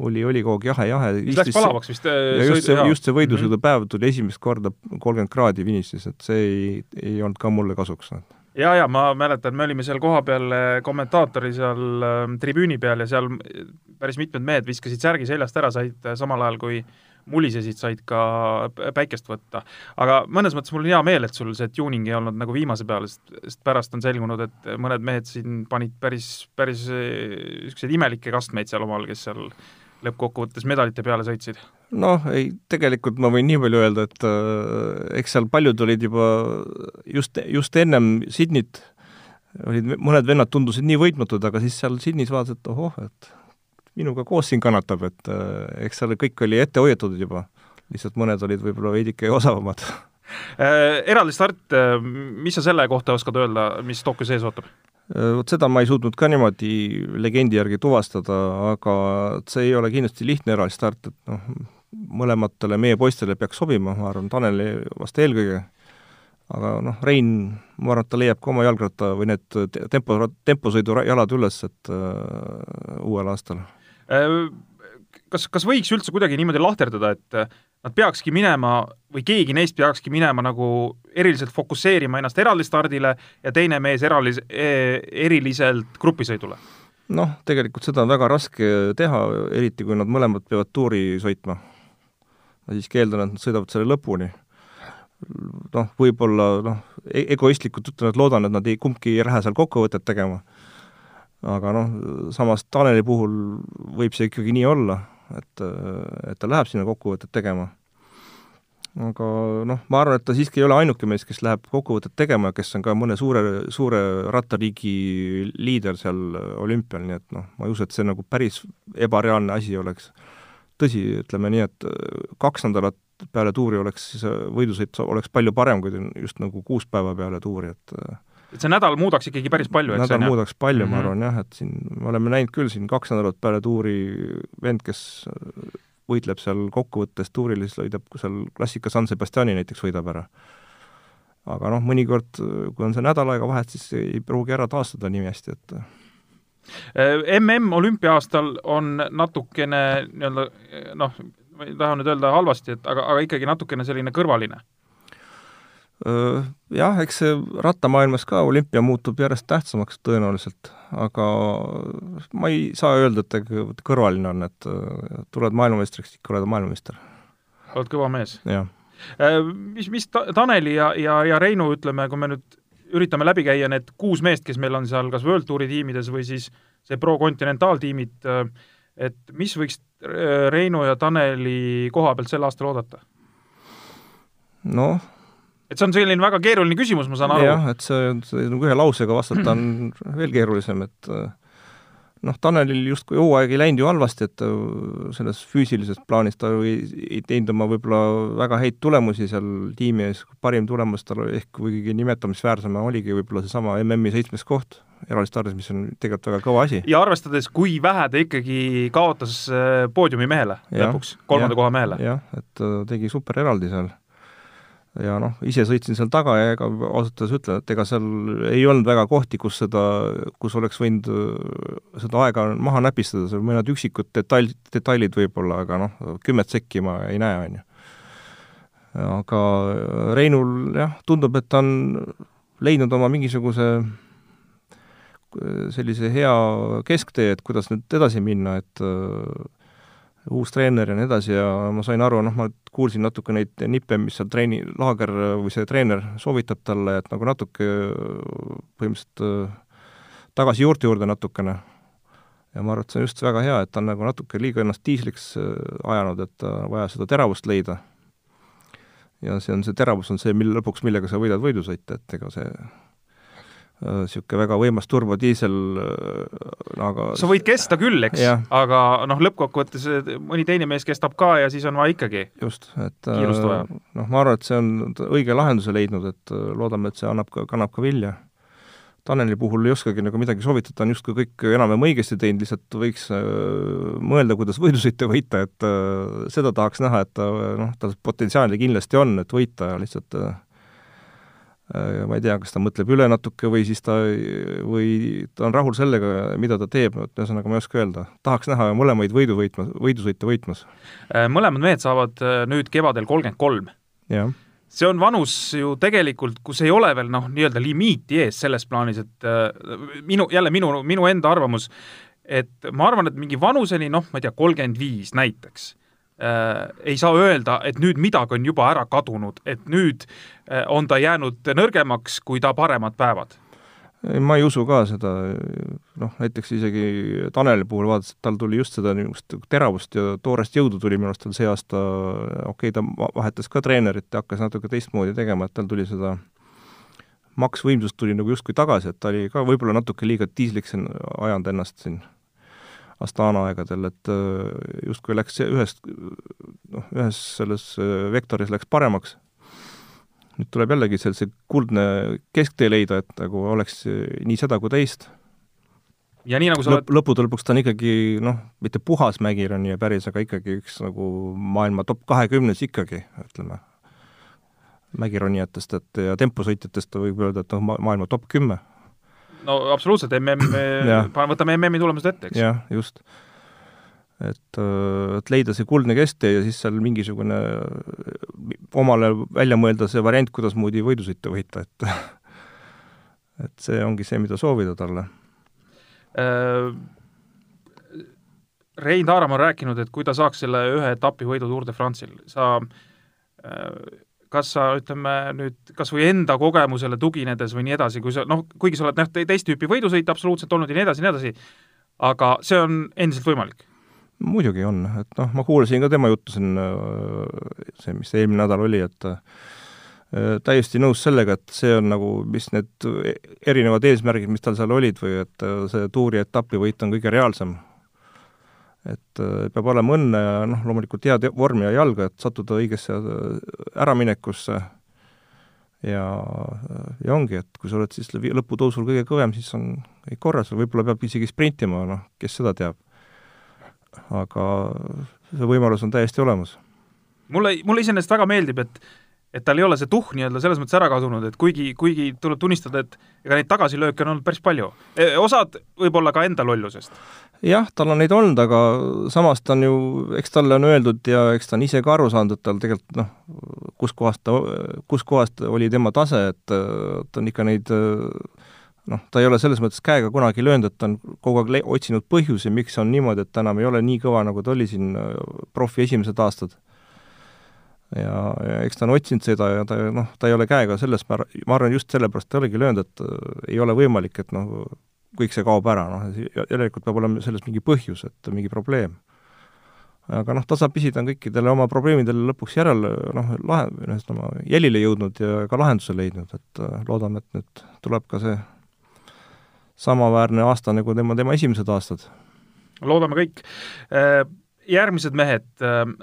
oli, oli kogu aeg jahe-jahe. Läks palavaks vist äh, ja just see, just see võidusõidupäev tuli esimest korda kolmkümmend kraadi finišis, et see ei, ei olnud ka mulle kasuks. ja, ja ma mäletan, me olime seal kohapeal äh, kommentaatori seal äh, tribüüni peal ja seal päris mitmed mehed viskasid särgi seljast ära, said äh, samal ajal, kui mulisesid, said ka päikest võtta. aga mõnes mõttes mul on hea meel, et sul see tuning ei olnud nagu viimase peale, sest, pärast on selgunud, et mõned mehed siin panid päris, päris niisuguseid imelikke kastmeid seal omal, kes seal lõppkokkuvõttes medalite peale sõitsid? noh, ei, tegelikult ma võin nii palju öelda, et äh, eks seal paljud olid juba just, just ennem Sydneyt, olid, mõned vennad tundusid nii võitmatud, aga siis seal Sydneys vaatasid, et ohoh, et minuga koos siin kannatab, et äh, eks seal kõik oli ette hoiatatud juba, lihtsalt mõned olid võib-olla veidike osavamad. (laughs) Äh, eraldi start, äh, mis sa selle kohta oskad öelda, mis Tokyos ees ootab? Vot seda ma ei suutnud ka niimoodi legendi järgi tuvastada, aga see ei ole kindlasti lihtne eraldi start, et noh, mõlematele meie poistele peaks sobima, ma arvan, Taneli vast eelkõige, aga noh, Rein, ma arvan, et ta leiab ka oma jalgratta või need tempo, temposõidu jalad üles, et uh, uuel aastal kas, kas võiks üldse kuidagi niimoodi lahterdada, et äh, nad peakski minema või keegi neist peakski minema nagu eriliselt fokusseerima ennast eraldi stardile ja teine mees eralis-, e-, eriliselt grupisõidule? noh, tegelikult seda on väga raske teha, eriti kui nad mõlemad peavad tuuri sõitma. ma siiski eeldan, et nad sõidavad selle lõpuni. noh, võib-olla noh, e-, egoistlikult ütlen, et loodan, et nad ei, kumbki ei lähe seal kokkuvõtet tegema aga noh, samas Taneli puhul võib see ikkagi nii olla, et, et ta läheb sinna kokkuvõtet tegema. aga noh, ma arvan, et ta siiski ei ole ainuke mees, kes läheb kokkuvõtet tegema ja kes on ka mõne suure, suure rattariigi liider seal olümpial, nii et noh, ma ei usu, et see nagu päris ebareaalne asi oleks. tõsi, ütleme nii, et kaks nädalat peale tuuri oleks siis võidusõit oleks palju parem, kui just nagu kuus päeva peale tuuri, et et see nädal muudaks ikkagi päris palju, eks? nädal muudaks palju mm, -hmm. ma mhm. arvan jah, et siin me oleme näinud küll siin kaks nädalat peale tuuri vend, kes võitleb seal kokkuvõttes tuuril, siis sõidab seal klassika San Sebastiani näiteks võidab ära. aga noh, mõnikord, kui on see nädal aega vahet, siis ei pruugi ära taastada nii hästi, et MM olümpiaastal on natukene nii-öelda noh, ma ei taha nüüd öelda halvasti, et aga, aga ikkagi natukene selline kõrvaline Jah, eks see rattamaailmas ka olümpia muutub järjest tähtsamaks tõenäoliselt, aga ma ei saa öelda, et ta kõrvaline on, et tuled maailmameistriks, ikka oled maailmameister. oled kõva mees? jah. Mis, mis ta-, Taneli ja, ja, ja Reinu, ütleme, kui me nüüd üritame läbi käia need kuus meest, kes meil on seal kas World Touri tiimides või siis see Pro Continental tiimid, et mis võiks Reinu ja Taneli koha pealt sel aastal oodata? noh, et see on selline väga keeruline küsimus, ma saan aru. jah, et see, see nagu ühe lausega vastata on (clears throat) veel keerulisem, et äh, noh, Tanelil justkui hooaeg ei läinud ju halvasti, et äh, selles füüsilises plaanis ta ei, ei teinud oma võib-olla väga häid tulemusi seal tiimi ees, parim tulemus tal ehk kuigi nimetamisväärsem oligi võib-olla seesama MM-i seitsmes koht eralistardis, mis on tegelikult väga kõva asi. ja arvestades, kui vähe ta ikkagi kaotas äh, poodiumi mehele ja, lõpuks, kolmanda ja, koha mehele. jah, et tegi super eraldi seal ja noh, ise sõitsin seal taga ja ega ausalt öeldes ütlen, et ega seal ei olnud väga kohti, kus seda, kus oleks võinud äh, seda aega maha näpistada, seal mõned üksikud detail, detailid võib-olla, aga noh, kümmet sekki ma ei näe, on ju. aga Reinul jah, tundub, et ta on leidnud oma mingisuguse sellise hea kesktee, et kuidas nüüd edasi minna, et äh, uus treener ja nii edasi ja ma sain aru, noh, ma kuulsin natuke neid nippe, mis seal treeni, laager või see treener soovitab talle, et nagu natuke põhimõtteliselt äh, tagasi juurte juurde natukene. ja ma arvan, et see on just väga hea, et ta on nagu natuke liiga ennast diisliks äh, ajanud, et vaja seda teravust leida. ja see on, see teravus on see, mille lõpuks, millega sa võidad võidusõite, et ega see niisugune väga võimas turbodiisel, aga sa võid kesta küll, eks, aga noh, lõppkokkuvõttes mõni teine mees kestab ka ja siis on vaja ikkagi. just, et vaja. noh, ma arvan, et see on õige lahenduse leidnud, et äh, loodame, et see annab ka, kannab ka vilja. Taneli puhul ei oskagi nagu midagi soovitada, ta on justkui kõik enam-vähem õigesti teinud, lihtsalt võiks äh, mõelda, kuidas (laughs) võidusõite võita, et äh, seda tahaks näha, et ta noh, tal potentsiaali kindlasti on, et võita, lihtsalt äh, äh, ma ei tea, kas ta mõtleb üle natuke või siis ta, või ta on rahul sellega, mida ta teeb, et ühesõnaga ma ei oska öelda. tahaks näha mõlemaid võidu võitma, võidusõite võitmas. Eh, mõlemad mehed saavad eh, nüüd kevadel kolmkümmend kolm. jah, see on vanus ju tegelikult, kus ei ole veel noh, nii-öelda limiiti ees selles plaanis, et äh, minu, jälle minu, minu enda arvamus, et ma arvan, et mingi vanuseni, noh, ma ei tea, kolmkümmend viis näiteks äh,, ei saa öelda, et nüüd midagi on juba ära kadunud, et nüüd äh, on ta jäänud nõrgemaks kui ta paremad päevad. Ma ei usu ka seda, noh näiteks isegi Taneli puhul vaadates, et tal tuli just seda niisugust teravust ja toorest jõudu tuli minu arust tal see aasta, okei okay,, ta va- vahetas ka treenerit ja hakkas natuke teistmoodi tegema, et tal tuli seda maksvõimsust tuli nagu justkui tagasi, et ta oli ka võib-olla natuke liiga diisliks en- ajanud ennast siin Astana aegadel, et äh, justkui läks see ühest, noh, ühes selles äh, vektoris läks paremaks nüüd tuleb jällegi seal see kuldne kesktee leida, et nagu oleks nii seda kui teist. ja nii, nagu sa lõpp, lõppude lõpuks ta on ikkagi noh, mitte puhas mägironija päris, aga ikkagi üks nagu maailma top kahekümnes ikkagi, ütleme, mägironijatest, et ja temposõitjatest võib öelda, et noh, ma-, maailma top kümme. No absoluutselt, MM, (clears throat) võtame MM-i tulemused ette, eks. jah, just. et, et leida see kuldne kesktee ja siis seal mingisugune omale välja mõelda see variant, kuidasmoodi võidusõitu võita, et (laughs) et see ongi see, mida soovida talle Äh, Rein Taaramaa on rääkinud, et kui ta saaks selle ühe etapi võidu Tour de France'il, sa äh, kas sa, ütleme nüüd kas või enda kogemusele tuginedes või nii edasi, kui sa noh, kuigi sa oled noh, teist tüüpi võidusõit absoluutselt olnud ja nii edasi nii edasi, aga see on endiselt võimalik? muidugi on, et noh, ma kuulasin ka tema juttu siin, see, mis eelmine nädal oli, et äh, täiesti nõus sellega, et see on nagu, mis need erinevad eesmärgid, mis tal seal olid või et äh, see tuuri etapi võit on kõige reaalsem. Et äh, peab olema õnne ja noh, loomulikult head vormi ja jalga, et sattuda õigesse äraminekusse ja, ja ongi, et kui sa oled siis lõputõusul kõige kõvem, siis on kõik korras, võib-olla peab isegi sprintima, noh, kes seda teab. aga see võimalus on täiesti olemas. mulle, mulle iseenesest väga meeldib, et et tal ei ole see tuhh nii-öelda selles mõttes ära kadunud, et kuigi, kuigi tuleb tunnistada, et ega neid tagasilööke on olnud päris palju. osad võib-olla ka enda lollusest. jah, tal on neid olnud, aga samas ta on ju, eks talle on öeldud ja eks ta on ise ka aru saanud, et tal tegelikult noh, kuskohast ta, kuskohast oli tema tase, et ta on ikka neid noh, ta ei ole selles mõttes käega kunagi löönud, et ta on kogu aeg otsinud põhjusi, miks on niimoodi, et ta enam ei ole nii kõva, nagu ta oli siin profi esimesed aastad ja, ja eks ta on otsinud seda ja ta noh, ta ei ole käega selles, ma ar-, ma arvan, just sellepärast ta olegi löönud, et äh, ei ole võimalik, et noh, kõik see kaob ära, noh, järelikult peab olema selles mingi põhjus, et mingi probleem. aga noh, tasapisi ta on kõikidele oma probleemidele lõpuks järele noh, lahe, ühesõnaga jälile jõudnud ja ka lahenduse leidnud, et äh, loodame, et nüüd tuleb ka see samaväärne aasta nagu tema, tema esimesed aastad. loodame kõik järgmised mehed,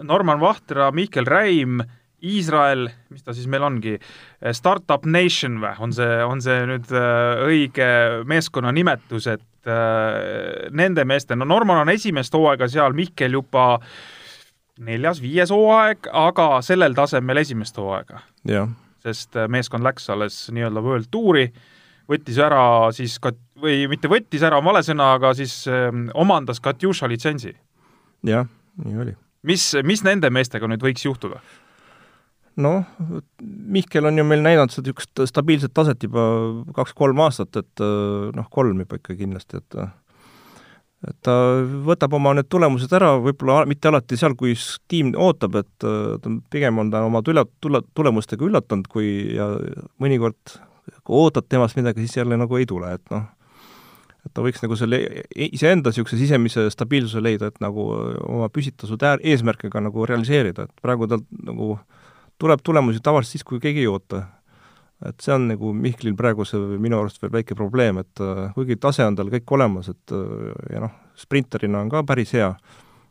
Norman Vahtra, Mihkel Räim, Iisrael, mis ta siis meil ongi, Startup Nation või, on see, on see nüüd õige meeskonna nimetus, et nende meeste, no Norman on esimest hooaega seal, Mihkel juba neljas-viies hooaeg, aga sellel tasemel esimest hooaega. sest meeskond läks alles nii-öelda World Touri, võttis ära siis kat-, või mitte võttis ära, on vale sõna, aga siis omandas Katjuša litsentsi jah, nii oli. mis, mis nende meestega nüüd võiks juhtuda? noh, Mihkel on ju meil näidanud seda niisugust stabiilset taset juba kaks-kolm aastat, et noh, kolm juba ikka kindlasti, et et ta võtab oma need tulemused ära, võib-olla mitte alati seal, kui tiim ootab, et ta pigem on ta oma tule, tule, tulemustega üllatanud, kui ja mõnikord kui ootad temast midagi, siis jälle nagu ei tule, et noh, et ta võiks nagu selle iseenda niisuguse sisemise stabiilsuse leida, et nagu oma püstitatud eesmärke ka nagu realiseerida, et praegu tal nagu tuleb tulemusi tavaliselt siis, kui keegi ei oota. et see on nagu Mihklil praegu see minu arust veel väike probleem, et kuigi tase on tal kõik olemas, et ja noh, sprinterina on ka päris hea,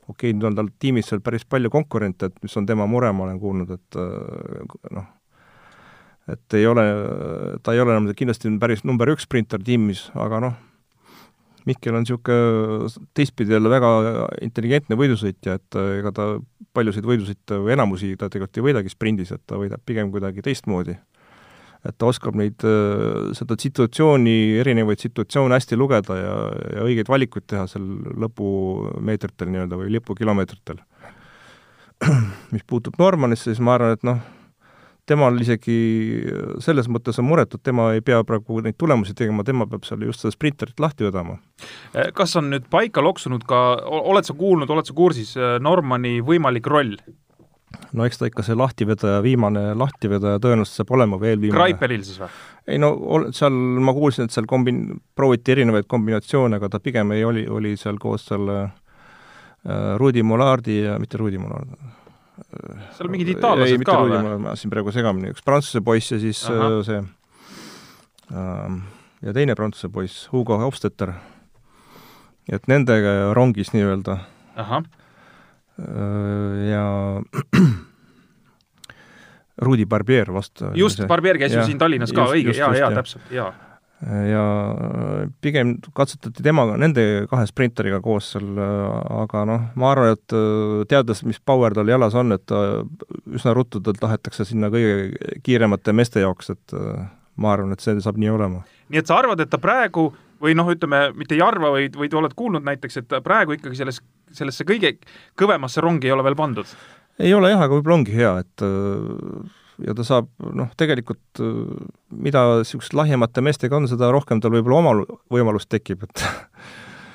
okei okay,, nüüd on tal tiimis seal päris palju konkurente, et mis on tema mure, ma olen kuulnud, et noh, et ei ole, ta ei ole enam kindlasti päris number üks sprinter tiimis, aga noh, Mihkel on niisugune teistpidi jälle väga intelligentne võidusõitja, et ega ta paljusid võidusõite või enamusi ta tegelikult ei võidagi sprindis, et ta võidab pigem kuidagi teistmoodi et ta oskab neid, äh, seda situatsiooni, erinevaid situatsioone hästi lugeda ja, ja õigeid valikuid teha seal lõpumeetritel nii-öelda või lipukilomeetritel. (clears throat) mis puutub Normanisse, siis ma arvan, et noh, temal isegi selles mõttes on muretu, et tema ei pea praegu neid tulemusi tegema, tema peab seal just seda sprinterit lahti vedama. kas on nüüd paika loksunud ka, oled sa kuulnud, oled sa kursis äh, Normani võimalik roll no eks ta ikka see lahtivedaja, viimane lahtivedaja tõenäoliselt saab olema veel viimane. Kraiperil siis või? ei no seal ma kuulsin, et seal kombin-, prooviti erinevaid kombinatsioone, aga ta pigem ei oli, oli seal koos selle äh, Rudi Molardi ja mitte Rudi Molard äh,. Seal mingid itaallased ka või? ma ajasin praegu segamini, üks prantsuse poiss ja siis Aha. äh, see äh, ja teine prantsuse poiss, Hugo Hofstetter. et nendega rongis nii-öelda. Äh, ja (clears throat) Rudi Barbier vast. just, Barbier käis ju siin Tallinnas ka, õige, jaa, jaa, täpselt, jaa. Ja pigem katsetati temaga, nende kahe sprinteriga koos seal, aga noh, ma arvan, et äh, teades, mis power tal jalas on, et üsna ruttu tal tahetakse sinna kõige kiiremate meeste jaoks, et äh, ma arvan, et see saab nii olema. nii et sa arvad, et ta praegu või noh, ütleme, mitte ei arva, vaid, vaid oled kuulnud näiteks, et praegu ikkagi selles sellesse kõige kõvemasse rongi ei ole veel pandud? ei ole jah, aga võib-olla ongi hea, et ja ta saab noh, tegelikult mida niisugust lahjemate meestega on, seda rohkem tal võib-olla omal võimalust tekib, et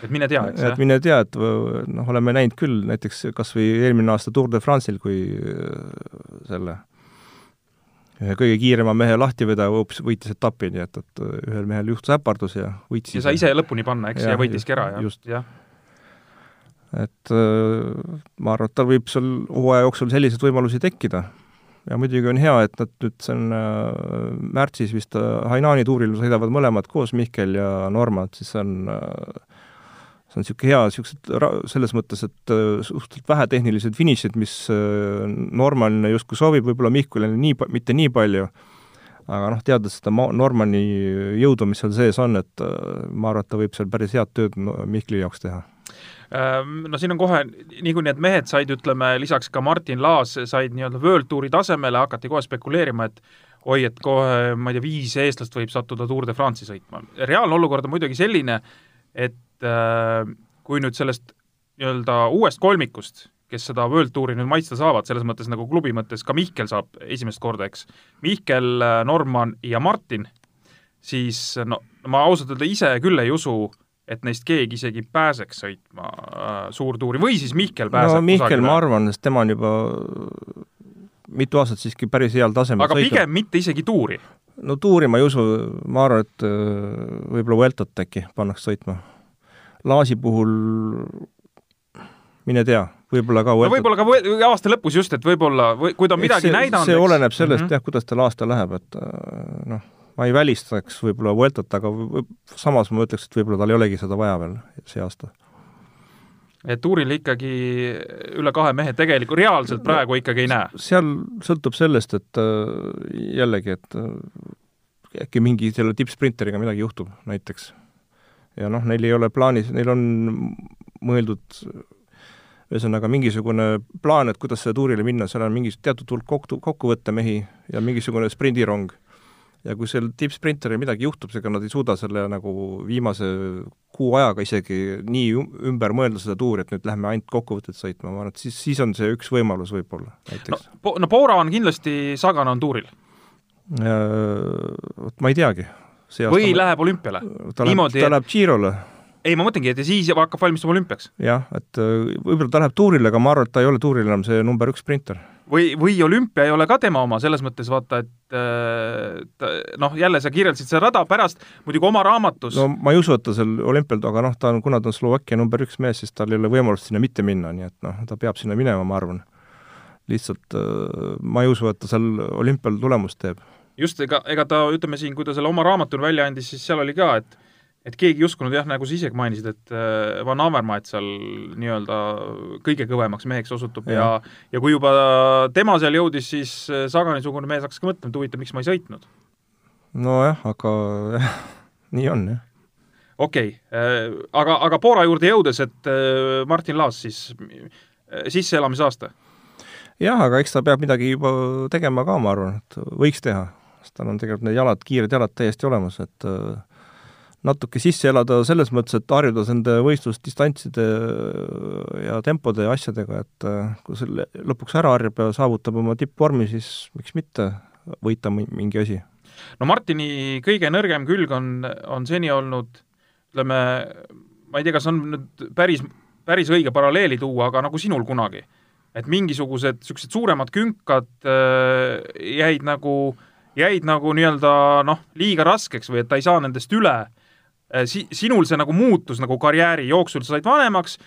et mine tea, eks? et mine tea, et noh, oleme näinud küll näiteks kas või eelmine aasta Tour de France'il, kui selle kõige kiirema mehe lahtivedaja hoopis võitis etapi, nii et, et ühel mehel juhtus äpardus ja võitis. ja sai ise lõpuni panna, eks, ja, ja võitiski ära, jah? jah et äh, ma arvan, et tal võib seal hooaja jooksul selliseid võimalusi tekkida. Ja muidugi on hea, et nad nüüd see on äh, märtsis vist äh, Hainani tuuril sõidavad mõlemad koos, Mihkel ja Normand, siis see on see on niisugune hea, niisugused selles mõttes, et suhteliselt vähetehnilised finišid, mis Normanile justkui sobib, võib-olla Mihkelile nii, mitte nii palju, aga noh, teades seda Normani jõudu, mis seal sees on, et ma arvan, et ta võib seal päris head tööd Mihkli jaoks teha no siin on kohe, niikuinii need mehed said, ütleme, lisaks ka Martin Laas said nii-öelda World Touri tasemele, hakati kohe spekuleerima, et oi, et kohe, ma ei tea, viis eestlast võib sattuda Tour de France'i sõitma. reaalne olukord on muidugi selline, et äh, kui nüüd sellest nii-öelda uuest kolmikust, kes seda World Touri nüüd maitsta saavad, selles mõttes nagu klubi mõttes ka Mihkel saab esimest korda, eks, Mihkel, Norman ja Martin, siis no ma ausalt öelda ise küll ei usu, et neist keegi isegi pääseks sõitma äh, suurtuuri või siis Mihkel pääseb no Mihkel, ma arvan, sest tema on juba mitu aastat siiski päris heal tasemel aga sõitnud. pigem mitte isegi tuuri? no tuuri ma ei usu, ma arvan, et äh, võib-olla Vueltot äkki pannakse sõitma. Laasi puhul mine tea, võib-olla ka Vueltot. no võib-olla ka aasta lõpus just, et võib-olla, või kui ta on midagi see, näidanud see oleneb sellest mm -hmm. jah, kuidas tal aasta läheb, et äh, noh ma ei välistaks võib-olla Vueltot, aga samas ma ütleks, et võib-olla tal ei olegi seda vaja veel see aasta. et tuuril ikkagi üle kahe mehe tegelikult reaalselt praegu ikkagi ei näe? seal sõltub sellest, et äh, jällegi, et äh, äkki mingi selle tippsprinteriga midagi juhtub näiteks. ja noh, neil ei ole plaanis, neil on mõeldud ühesõnaga mingisugune plaan, et kuidas selle tuurile minna, seal on mingi teatud hulk kokku, kokkuvõttemehi ja mingisugune sprindirong ja kui seal tippsprinteril midagi juhtub, seega nad ei suuda selle nagu viimase kuu ajaga isegi nii ümber mõelda seda tuuri, et nüüd lähme ainult kokkuvõtet sõitma, ma arvan, et siis, siis on see üks võimalus võib-olla näiteks. no, no Bora on kindlasti, Sagan on tuuril? Vot ma ei teagi. või ma... läheb olümpiale? ta läheb, ta läheb Girole ei, ma mõtlengi, et ja siis hakkab valmistuma olümpiaks. jah, et äh, võib-olla ta läheb tuurile, aga ma arvan, et ta ei ole tuuril enam see number üks sprinter või, või olümpia ei ole ka tema oma, selles mõttes vaata, et noh, jälle sa kirjeldasid seda rada pärast, muidugi oma raamatus no ma ei usu, et ta seal olümpial, aga noh, ta on, kuna ta on Slovakkia number üks mees, siis tal ei ole võimalust sinna mitte minna, nii et noh, ta peab sinna minema, ma arvan. lihtsalt äh, ma ei usu, et ta seal olümpial tulemust teeb just, ega, ega ta, ütleme siin, kui ta selle oma raamatu välja andis, siis seal oli ka, et et keegi ei uskunud jah, nagu sa isegi mainisid, et äh, Van Avermaet seal nii-öelda kõige kõvemaks meheks osutub ja ja, ja kui juba tema seal jõudis, siis äh, Sagani-sugune mees hakkas ka mõtlema, et huvitav, miks ma ei sõitnud. nojah, aga nii on jah okei okay., aga, aga Poola juurde jõudes, et Martin Laas siis, sisseelamisaasta? jah, aga eks ta peab midagi juba tegema ka, ma arvan, et võiks teha, sest tal on tegelikult need jalad, kiired jalad täiesti olemas, et äh, natuke sisse elada selles mõttes, et harjuda nende võistlusdistantside ja tempode ja asjadega, et äh, kui selle lõpuks ära harjub ja saavutab oma tippvormi, siis miks mitte võita mingi asi. no Martini kõige nõrgem külg on, on seni olnud ütleme, ma ei tea, kas on nüüd päris, päris õige paralleeli tuua, aga nagu sinul kunagi et mingisugused niisugused suuremad künkad äh, jäid nagu, jäid nagu nii-öelda noh, liiga raskeks või et ta ei saa nendest üle äh,. Si-, sinul see nagu muutus nagu karjääri jooksul, sa said vanemaks,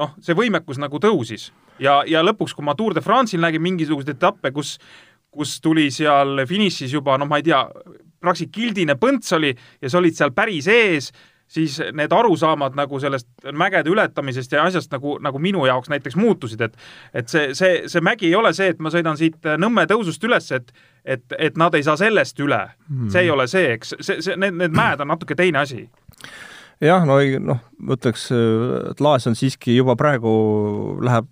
noh, see võimekus nagu tõusis. ja, ja lõpuks, kui ma Tour de France'il nägin mingisuguseid etappe, kus kus tuli seal finišis juba noh, ma ei tea, praktiliselt kildine põnts oli ja sa olid seal päris ees siis need arusaamad nagu sellest mägede ületamisest ja asjast nagu, nagu minu jaoks näiteks muutusid, et et see, see, see mägi ei ole see, et ma sõidan siit Nõmme tõusust üles, et et, et nad ei saa sellest üle. Mm.. see ei ole see, eks, see, see, need, need mäed on natuke teine asi jah, no noh, ma ütleks, et Laas on siiski juba praegu, läheb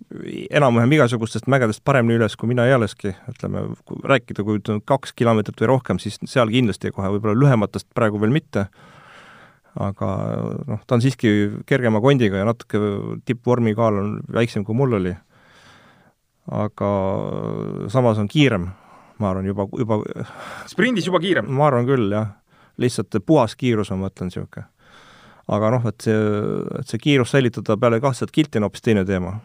enam-vähem igasugustest mägedest paremini üles kui mina ealeski, ütleme, kui rääkida, kui ütleme kaks kilomeetrit või rohkem, siis seal kindlasti kohe võib-olla lühematest praegu veel mitte aga noh, ta on siiski kergema kondiga ja natuke tippvormi kaal on väiksem, kui mul oli. aga samas on kiirem, ma arvan, juba, juba sprindis juba kiirem? ma arvan küll, jah. lihtsalt puhas kiirus, ma mõtlen, niisugune. Aga noh, et see, et see kiirus säilitada peale kahtsadat kilti on hoopis teine teema.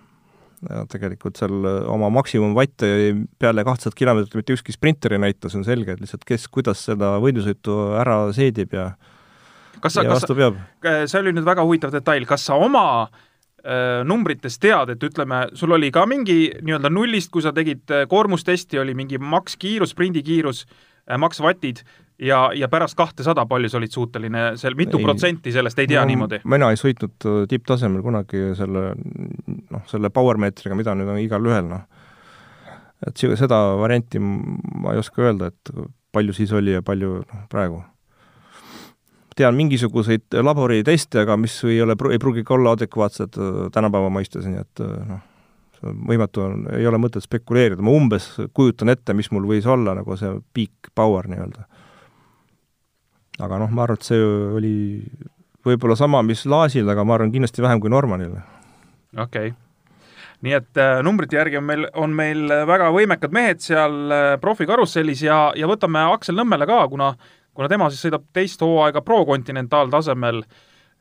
ja tegelikult seal oma maksimumvatte peale kahtsadat kilomeetrit mitte ükski sprinter ei näita, see on selge, et lihtsalt kes, kuidas seda võidusõitu ära seedib ja kas sa, kas sa, see oli nüüd väga huvitav detail, kas sa oma äh, numbrites tead, et ütleme, sul oli ka mingi nii-öelda nullist, kui sa tegid äh, koormustesti, oli mingi makskiirus, sprindikiirus äh,, maksvatid ja, ja pärast kahtesada, palju sa olid suuteline, seal mitu ei, protsenti sellest ei tea no, niimoodi? mina ei sõitnud äh, tipptasemel kunagi selle noh, selle powermeetriga, mida nüüd on igalühel, noh. et seda varianti ma ei oska öelda, et palju siis oli ja palju noh, praegu tean mingisuguseid laboriteste, aga mis ei ole, ei pruugi ka olla adekvaatsed äh, tänapäeva mõistes, nii et äh, noh, võimatu on, ei ole mõtet spekuleerida, ma umbes kujutan ette, mis mul võis olla nagu see peak power nii-öelda. Aga noh, ma arvan, et see oli võib-olla sama, mis Laasil, aga ma arvan kindlasti vähem kui Normanil. okei okay nii et äh, numbrite järgi on meil, on meil väga võimekad mehed seal äh, profikarussellis ja, ja võtame Aksel Nõmmele ka, kuna kuna tema siis sõidab teist hooaega pro-kontinentaaltasemel,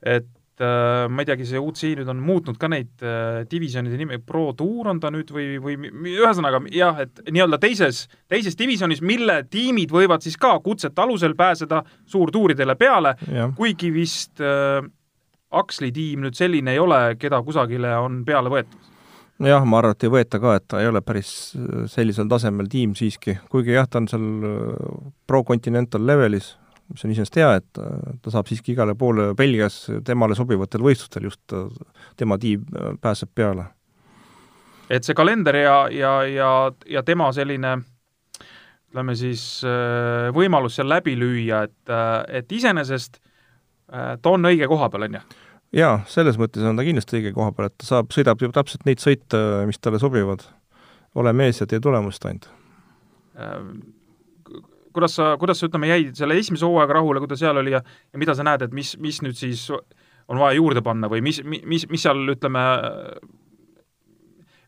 et äh, ma ei teagi, see UCI nüüd on muutnud ka neid äh, divisjonide nime, Pro Tour on ta nüüd või, või ühesõnaga jah, et nii-öelda teises, teises divisjonis, mille tiimid võivad siis ka kutsete alusel pääseda suurtuuridele peale, kuigi vist äh, Aksli tiim nüüd selline ei ole, keda kusagile on peale võetud. Jah, ma arvan, et ei võeta ka, et ta ei ole päris äh, sellisel tasemel tiim siiski, kuigi jah, ta on seal äh, pro-continental levelis, mis on iseenesest hea, et äh, ta saab siiski igale poole Belgias temale sobivatel võistlustel just tema tiim pääseb peale. et see kalender ja, ja, ja, ja tema selline ütleme siis võimalus seal läbi lüüa, et, et iseenesest ta on õige koha peal, on ju jaa, selles mõttes on ta kindlasti õige koha peal, et ta saab, sõidab ju täpselt neid sõite, mis talle sobivad. ole mees ja tee tulemust ainult. Kuidas sa, kuidas sa, ütleme, jäid selle esimese hooaega rahule, kui ta seal oli ja, ja mida sa näed, et mis, mis nüüd siis on vaja juurde panna või mis, mis, mis seal, ütleme,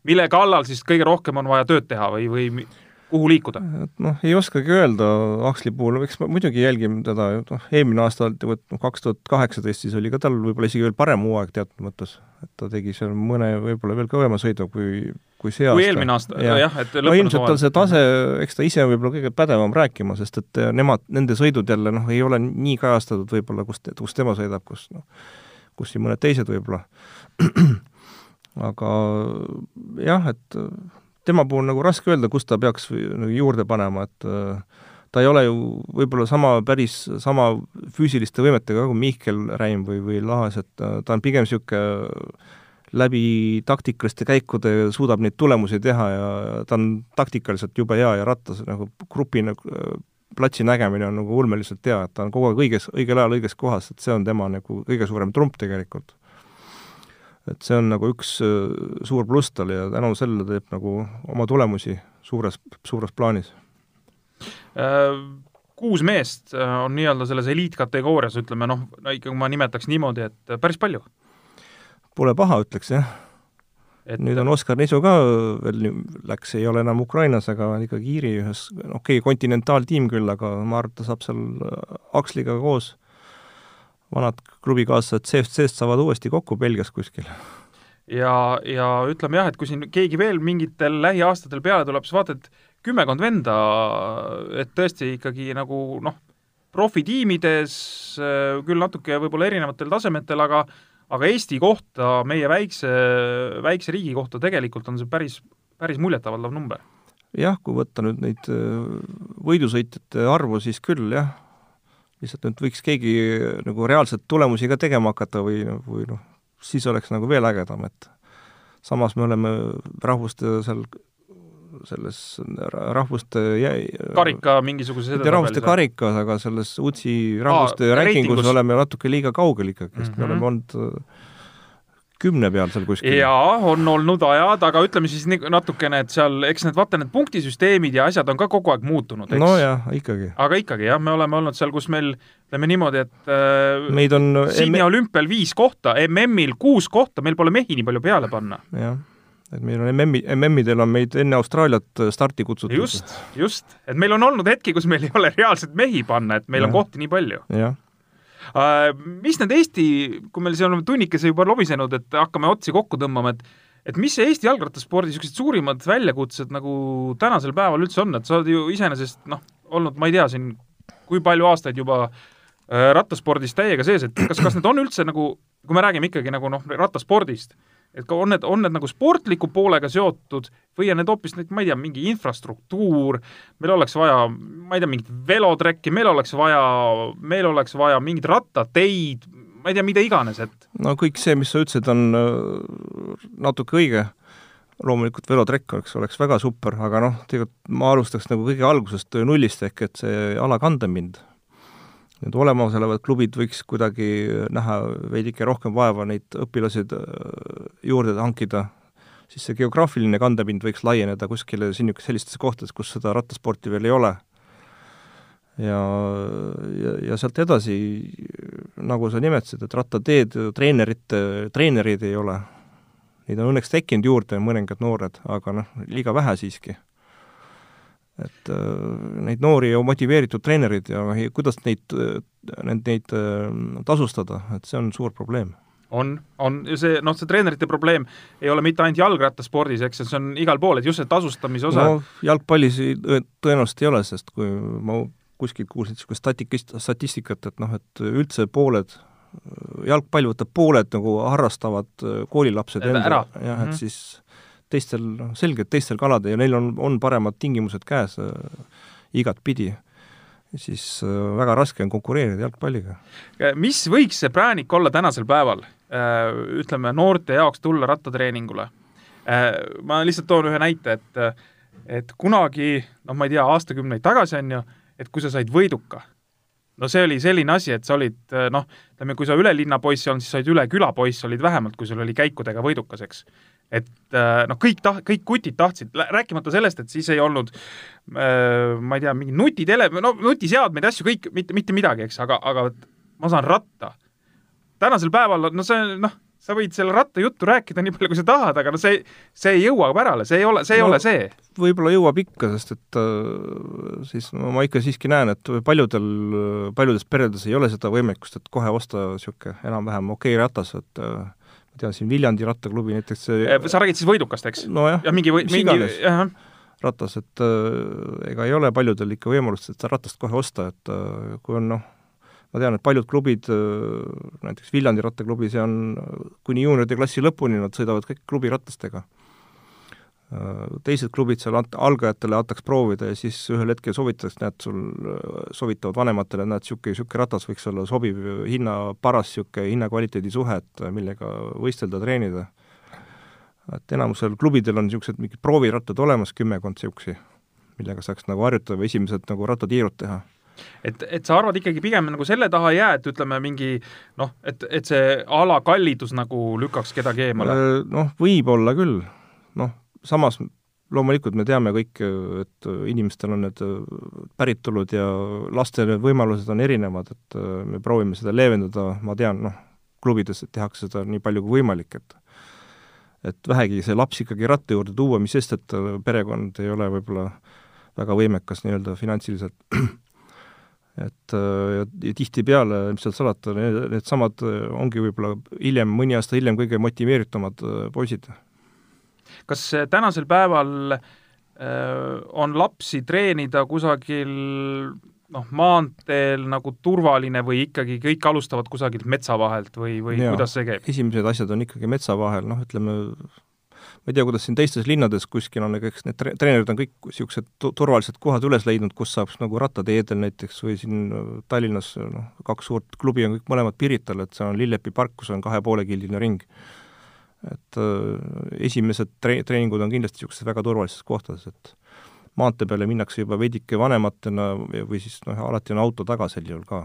mille kallal siis kõige rohkem on vaja tööd teha või, või kuhu liikuda? noh, ei oskagi öelda Aksli puhul, eks ma muidugi jälgin teda, noh, eelmine aasta, noh, kaks tuhat kaheksateist, siis oli ka tal võib-olla isegi veel parem hooaeg teatud mõttes. et ta tegi seal mõne võib-olla veel kõvema sõidu kui, kui see aasta. kui eelmine aasta ja., jah, et no ilmselt tal see tase, eks ta ise võib-olla kõige pädevam rääkima, sest et nemad, nende sõidud jälle noh, ei ole nii kajastatud võib-olla, kus, kus tema sõidab, kus noh, kus siin mõned teised võib-olla. (clears throat) aga jah, et tema puhul nagu raske öelda, kust ta peaks nagu juurde panema, et äh, ta ei ole ju võib-olla sama, päris sama füüsiliste võimetega kui Mihkel Räim või, või Laas, et ta, ta on pigem niisugune läbi taktikaliste käikude suudab neid tulemusi teha ja ta on taktikaliselt jube hea ja rattas nagu grupi nagu platsi nägemine on nagu ulmeliselt hea, et ta on kogu aeg õiges, õigel ajal õiges kohas, et see on tema nagu kõige suurem trump tegelikult. Et see on nagu üks äh, suur pluss tal ja tänu sellele teeb nagu oma tulemusi suures, suures plaanis Äh, kuus meest äh, on nii-öelda selles eliitkategoorias, ütleme noh, no ikkagi ma nimetaks niimoodi, et äh, päris palju. Pole paha, ütleks jah. et nüüd on Oskar Nisu ka veel, läks, ei ole enam Ukrainas, aga on ikkagi Iiri ühes, okei okay,, kontinentaaltiim küll, aga ma arvan, et ta saab seal Aksliga koos, vanad klubikaaslased CFC-st saavad uuesti kokku Belgias kuskil ja, ja ütleme jah, et kui siin keegi veel mingitel lähiaastatel peale tuleb, siis vaata, et kümmekond venda, et tõesti ikkagi nagu noh, profitiimides, küll natuke võib-olla erinevatel tasemetel, aga aga Eesti kohta, meie väikse, väikse riigi kohta tegelikult on see päris, päris muljetavaldav number. jah, kui võtta nüüd neid võidusõitjate arvu, siis küll jah, lihtsalt nüüd võiks keegi nagu reaalselt tulemusi ka tegema hakata või, või noh, siis oleks nagu veel ägedam, et samas me oleme rahvuste seal selles rahvuste karika mingisuguses mitte rahvuste karikas, aga selles UTSi rahvuste Aa, rankingus oleme natuke liiga kaugel ikkagi, sest mm -hmm. me oleme olnud äh, kümne peal seal kuskil. jaa, on olnud ajad, aga ütleme siis natukene, et seal, eks need, vaata need punktisüsteemid ja asjad on ka kogu aeg muutunud, eks? nojah, ikkagi. aga ikkagi jah, me oleme olnud seal, kus meil ütleme niimoodi, et äh, meid on Siini olümpial viis kohta, MM-il kuus kohta, meil pole mehi nii palju peale panna. jah et meil on MM-i, MM-idel on meid enne Austraaliat äh, starti kutsutud. just, just, et meil on olnud hetki, kus meil ei ole reaalselt mehi panna, et meil ja. on kohti nii palju. jah. Mis need Eesti, kui meil siin oleme tunnikese juba lobisenud, et hakkame otsi kokku tõmbama, et et mis see Eesti jalgrattaspordi niisugused suurimad väljakutsed nagu tänasel päeval üldse on, et sa oled ju iseenesest noh, olnud, ma ei tea, siin kui palju aastaid juba äh, rattaspordis täiega sees, et kas, kas need on üldse nagu, kui me räägime ikkagi nagu noh, rattaspordist, et ka on need, on need nagu sportliku poolega seotud või on need hoopis ma ei tea, mingi infrastruktuur, meil oleks vaja, ma ei tea, mingit velotrekki, meil oleks vaja, meil oleks vaja mingeid rattateid, ma ei tea, mida iganes, et no kõik see, mis sa ütlesid, on äh, natuke õige, loomulikult velotrekk oleks, oleks väga super, aga noh, tegelikult ma alustaks nagu kõige algusest nullist, ehk et see ala kandepind need olemasolevad klubid võiks kuidagi näha veidike rohkem vaeva, neid õpilasi äh, juurde hankida, siis see geograafiline kandepind võiks laieneda kuskile siin sellistes kohtades, kus seda rattasporti veel ei ole. ja, ja, ja sealt edasi, nagu sa nimetasid, et rattateed, treenerite, treenereid ei ole. Neid on õnneks tekkinud juurde, mõningad noored, aga noh, liiga vähe siiski et äh, neid noori ja motiveeritud treenereid ja kuidas neid, neid, neid äh, tasustada, et see on suur probleem. On, on see, noh, see treenerite probleem ei ole mitte ainult jalgrattaspordis, eks, see on igal pool, et just see tasustamise osa no jalgpallis tõenäoliselt ei ole, sest kui ma kuskilt kuulsin niisugust statikist, statistikat, et noh, et üldse pooled, jalgpall võtab pooled nagu harrastavad koolilapsed enda, jah, et mm -hmm. siis teistel, noh selge, et teistel kaladel ja neil on, on paremad tingimused käes äh, igatpidi, siis äh, väga raske on konkureerida jalgpalliga. mis võiks see präänik olla tänasel päeval äh,, ütleme, noorte jaoks tulla rattatreeningule äh,? Ma lihtsalt toon ühe näite, et et kunagi, noh, ma ei tea, aastakümneid tagasi, on ju, et kui sa said võiduka, no see oli selline asi, et sa olid äh, noh, ütleme, kui sa üle linna poiss ei olnud, siis sa olid üle küla poiss, olid vähemalt, kui sul oli käikudega võidukas, eks et äh, noh, kõik tah-, kõik kutid tahtsid, rääkimata sellest, et siis ei olnud äh, ma ei tea, mingi nutitele-, no nutiseadmeid, asju, kõik, mitte, mitte midagi, eks, aga, aga ma saan ratta. tänasel päeval, no see noh, sa võid selle rattajuttu rääkida nii palju, kui sa tahad, aga no see, see ei jõua pärale, see ei ole, see ei no, ole see. võib-olla jõuab ikka, sest et äh, siis no, ma ikka siiski näen, et paljudel, paljudes peredes ei ole seda võimekust, et kohe osta niisugune enam-vähem okei okay ratas, et äh, ma tean, siin Viljandi rattaklubi näiteks see sa räägid siis võidukast, eks? nojah, mingi või, mingi, jah. ratas, et äh, ega ei ole paljudel ikka võimalust seda ratast kohe osta, et äh, kui on noh, ma tean, et paljud klubid äh,, näiteks Viljandi rattaklubi, see on kuni juunioride klassi lõpuni, nad sõidavad kõik klubiratastega. Teised klubid seal ant-, algajatele antaks proovida ja siis ühel hetkel soovitatakse, näed, sul soovitavad vanematele, näed, niisugune, niisugune ratas võiks olla sobiv hinna, paras niisugune hinna-kvaliteedi suhe, et millega võistelda, treenida. et enamusel klubidel on niisugused mingid proovirattad olemas, kümmekond niisugusi, millega saaks nagu harjutada või esimesed nagu rattatiirud teha et, et sa arvad ikkagi pigem nagu selle taha ei jää, et ütleme, mingi noh, et, et see ala kallidus nagu lükkaks kedagi eemale? Noh, võib-olla küll, noh, samas loomulikult me teame kõik, et inimestel on need päritolud ja laste need võimalused on erinevad, et me proovime seda leevendada, ma tean, noh, klubides tehakse seda nii palju kui võimalik, et et vähegi see laps ikkagi ratta juurde tuua, mis sest, et perekond ei ole võib-olla väga võimekas nii-öelda finantsiliselt. (clears throat) Et ja, ja tihtipeale, mis seal salata, needsamad need ongi võib-olla hiljem, mõni aasta hiljem kõige motiveeritumad poisid kas tänasel päeval äh, on lapsi treenida kusagil noh, maanteel nagu turvaline või ikkagi kõik alustavad kusagilt metsa vahelt või, või ja, kuidas see käib? esimesed asjad on ikkagi metsa vahel, noh ütleme, ma ei tea, kuidas siin teistes linnades kuskil on, eks need tre-, treenerid on kõik niisugused turvalised kohad üles leidnud, kus saab nagu rattateedel näiteks või siin Tallinnas noh, kaks suurt klubi on kõik mõlemad Pirital, et see on Lillepi park, kus on kahe poole kildiline ring et äh, esimesed tre-, treeningud on kindlasti niisugustes väga turvalistes kohtades, et maantee peale minnakse juba veidike vanematena või siis noh, alati on auto taga sel juhul ka.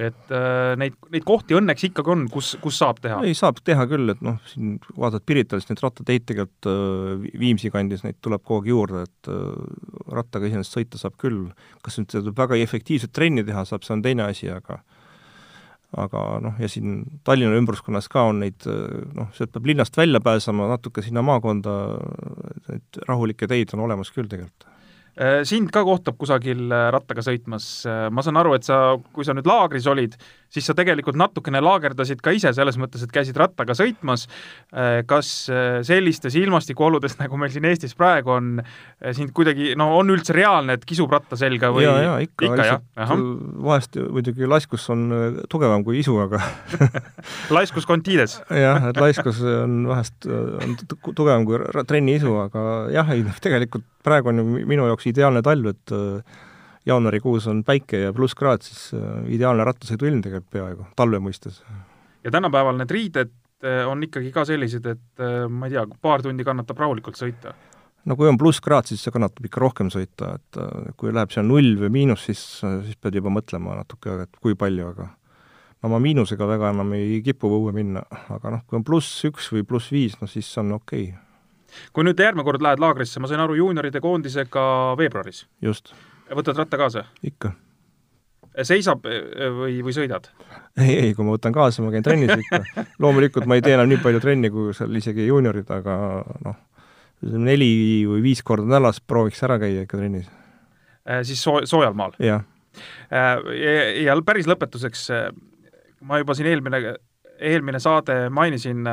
et äh, neid, neid kohti õnneks ikkagi on, kus, kus saab teha? ei, saab teha küll, et noh, siin vaatad Piritalis neid rattateid tegelikult äh, Viimsi kandis, neid tuleb kogu aeg juurde, et äh, rattaga iseenesest sõita saab küll. kas nüüd seda väga efektiivset trenni teha saab, see on teine asi, aga aga noh, ja siin Tallinna ümbruskonnas ka on neid noh, sealt peab linnast välja pääsema natuke sinna maakonda, neid rahulikke teid on olemas küll tegelikult sind ka kohtab kusagil äh, rattaga sõitmas, äh, ma saan aru, et sa, kui sa nüüd laagris olid, siis sa tegelikult natukene laagerdasid ka ise, selles mõttes, et käisid rattaga sõitmas, kas sellistes ilmastikuoludes, (laughs) nagu meil siin Eestis praegu on, sind kuidagi, no on üldse reaalne, et kisub ratta selga või jaa, jaa, ikka, ikka, jah? vahest muidugi laiskus on tugevam kui isu, aga (laughs) laiskus contides (laughs) jah, et laiskus on vahest on tugevam kui trenni isu, aga jah, ei tegelikult praegu on ju minu jaoks ideaalne talv, et äh, jaanuarikuus on päike ja plusskraad, siis äh, ideaalne rattasõiduilm tegelikult peaaegu, talve mõistes. ja tänapäeval need riided äh, on ikkagi ka sellised, et ma ei tea, paar tundi kannatab rahulikult sõita? no kui on plusskraad, siis see kannatab ikka rohkem sõita, et kui läheb seal null või miinus, siis, siis pead juba mõtlema natuke, et kui palju, aga no ma miinusega väga enam ei kipu õue minna, aga noh, kui on pluss üks või pluss viis, no siis on okei okay kui nüüd järgmine kord lähed laagrisse, ma sain aru, juunioride koondisega veebruaris? just. võtad ratta kaasa? ikka. seisab e, e, või, või sõidad? ei, ei, kui ma võtan kaasa, ma käin trennis ikka. loomulikult ma ei tee enam nii palju trenni, kui seal isegi juuniorid, aga noh, neli või viis korda nädalas prooviks ära käia ikka trennis äh,. Siis soo-, soojal maal? jah äh,. Ja päris lõpetuseks, äh, ma juba siin eelmine, eelmine saade mainisin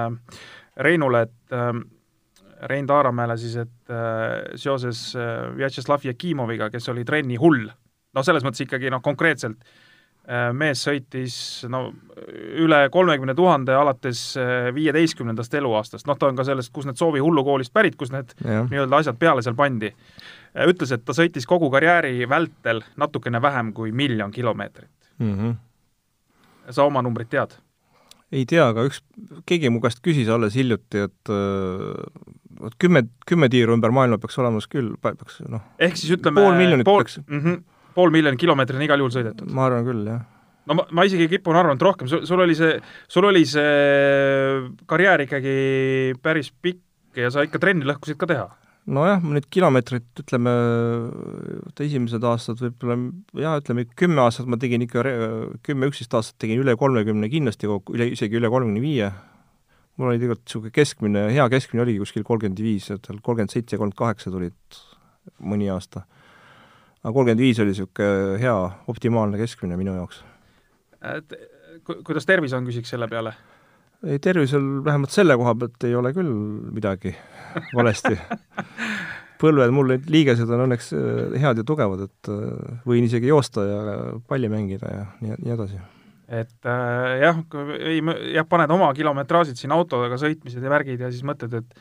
Reinule, et Rein Taaramäele siis, et äh, seoses äh, Vjatšeslav Jakimoviga, kes oli trenni hull, no selles mõttes ikkagi noh, konkreetselt äh, mees sõitis no üle kolmekümne tuhande alates viieteistkümnendast eluaastast, noh ta on ka sellest, kus need Soovi hullukoolist pärit, kus need nii-öelda asjad peale seal pandi ütles, et ta sõitis kogu karjääri vältel natukene vähem kui miljon kilomeetrit mm. -hmm. sa oma numbrit tead? Ei tea, aga üks, keegi mu käest küsis alles hiljuti, et äh, vot kümme, kümme tiiru ümber maailma peaks olemas küll, peaks noh ehk siis ütleme pool miljonit pool, peaks mm -hmm, pool miljonit kilomeetrit on igal juhul sõidetud? ma arvan küll, jah. no ma, ma isegi kipun arvama, et rohkem, sul, sul oli see, sul oli see karjäär ikkagi päris pikk ja sa ikka trenni lõhkusid ka teha nojah, nüüd kilomeetrit, ütleme, esimesed aastad võib-olla jah, ütleme kümme aastat ma tegin ikka, kümme-üksteist aastat tegin üle kolmekümne kindlasti kokku, üle, isegi üle kolmekümne viie. mul oli tegelikult niisugune keskmine, hea keskmine oligi kuskil kolmkümmend viis, et kolmkümmend seitse, kolmkümmend kaheksa tulid mõni aasta. aga kolmkümmend viis oli niisugune hea, optimaalne keskmine minu jaoks. et kuidas tervis on, küsiks selle peale? Ei, tervisel vähemalt selle koha pealt ei ole küll midagi valesti. põlved, mul need liigesed on õnneks äh, head ja tugevad, et äh, võin isegi joosta ja palli mängida ja nii, nii edasi. et äh, jah, ei, jah, paned oma kilometraažid siin autodega sõitmised ja värgid ja siis mõtled, et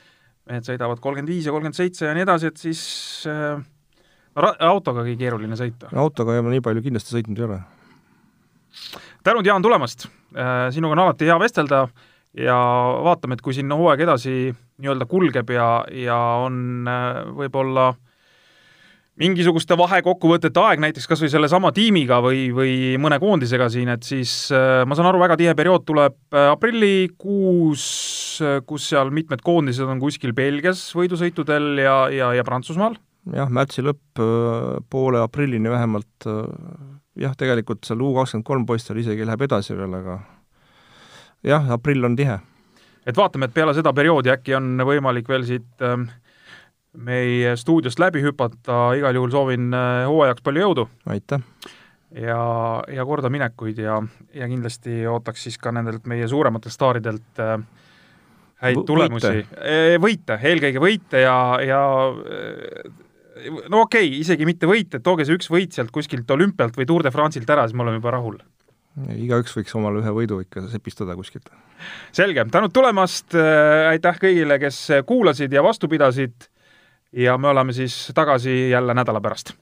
mehed sõidavad kolmkümmend viis ja kolmkümmend seitse ja nii edasi, et siis äh, autogagi keeruline sõita. autoga ma nii palju kindlasti sõitnud ei ole. tänud, Jaan, tulemast! sinuga on alati hea vestelda ja vaatame, et kui siin hooaeg edasi nii-öelda kulgeb ja, ja on võib-olla äh, mingisuguste vahekokkuvõtete aeg näiteks kas või sellesama tiimiga või, või mõne koondisega siin, et siis äh, ma saan aru, väga tihe periood tuleb äh, aprillikuus, kus seal mitmed koondised on kuskil Belgias võidusõitudel ja, ja, ja Prantsusmaal. jah, märtsi lõpp poole aprillini vähemalt jah, tegelikult seal U kakskümmend kolm poistel isegi läheb edasi veel, aga jah, aprill on tihe. et vaatame, et peale seda perioodi äkki on võimalik veel siit äh, meie stuudiost läbi hüpata, igal juhul soovin äh, hooajaks palju jõudu! aitäh! ja, ja kordaminekuid ja, ja kindlasti ootaks siis ka nendelt meie suurematelt staaridelt äh, häid tulemusi. võite, eelkõige võite ja, ja äh, no okei okay,, isegi mitte võite, tooge see üks võit sealt kuskilt olümpialt või Tour de France'ilt ära, siis me oleme juba rahul. Igaüks võiks omale ühe võidu ikka sepistada kuskilt. selge, tänud tulemast, aitäh kõigile, kes kuulasid ja vastu pidasid ja me oleme siis tagasi jälle nädala pärast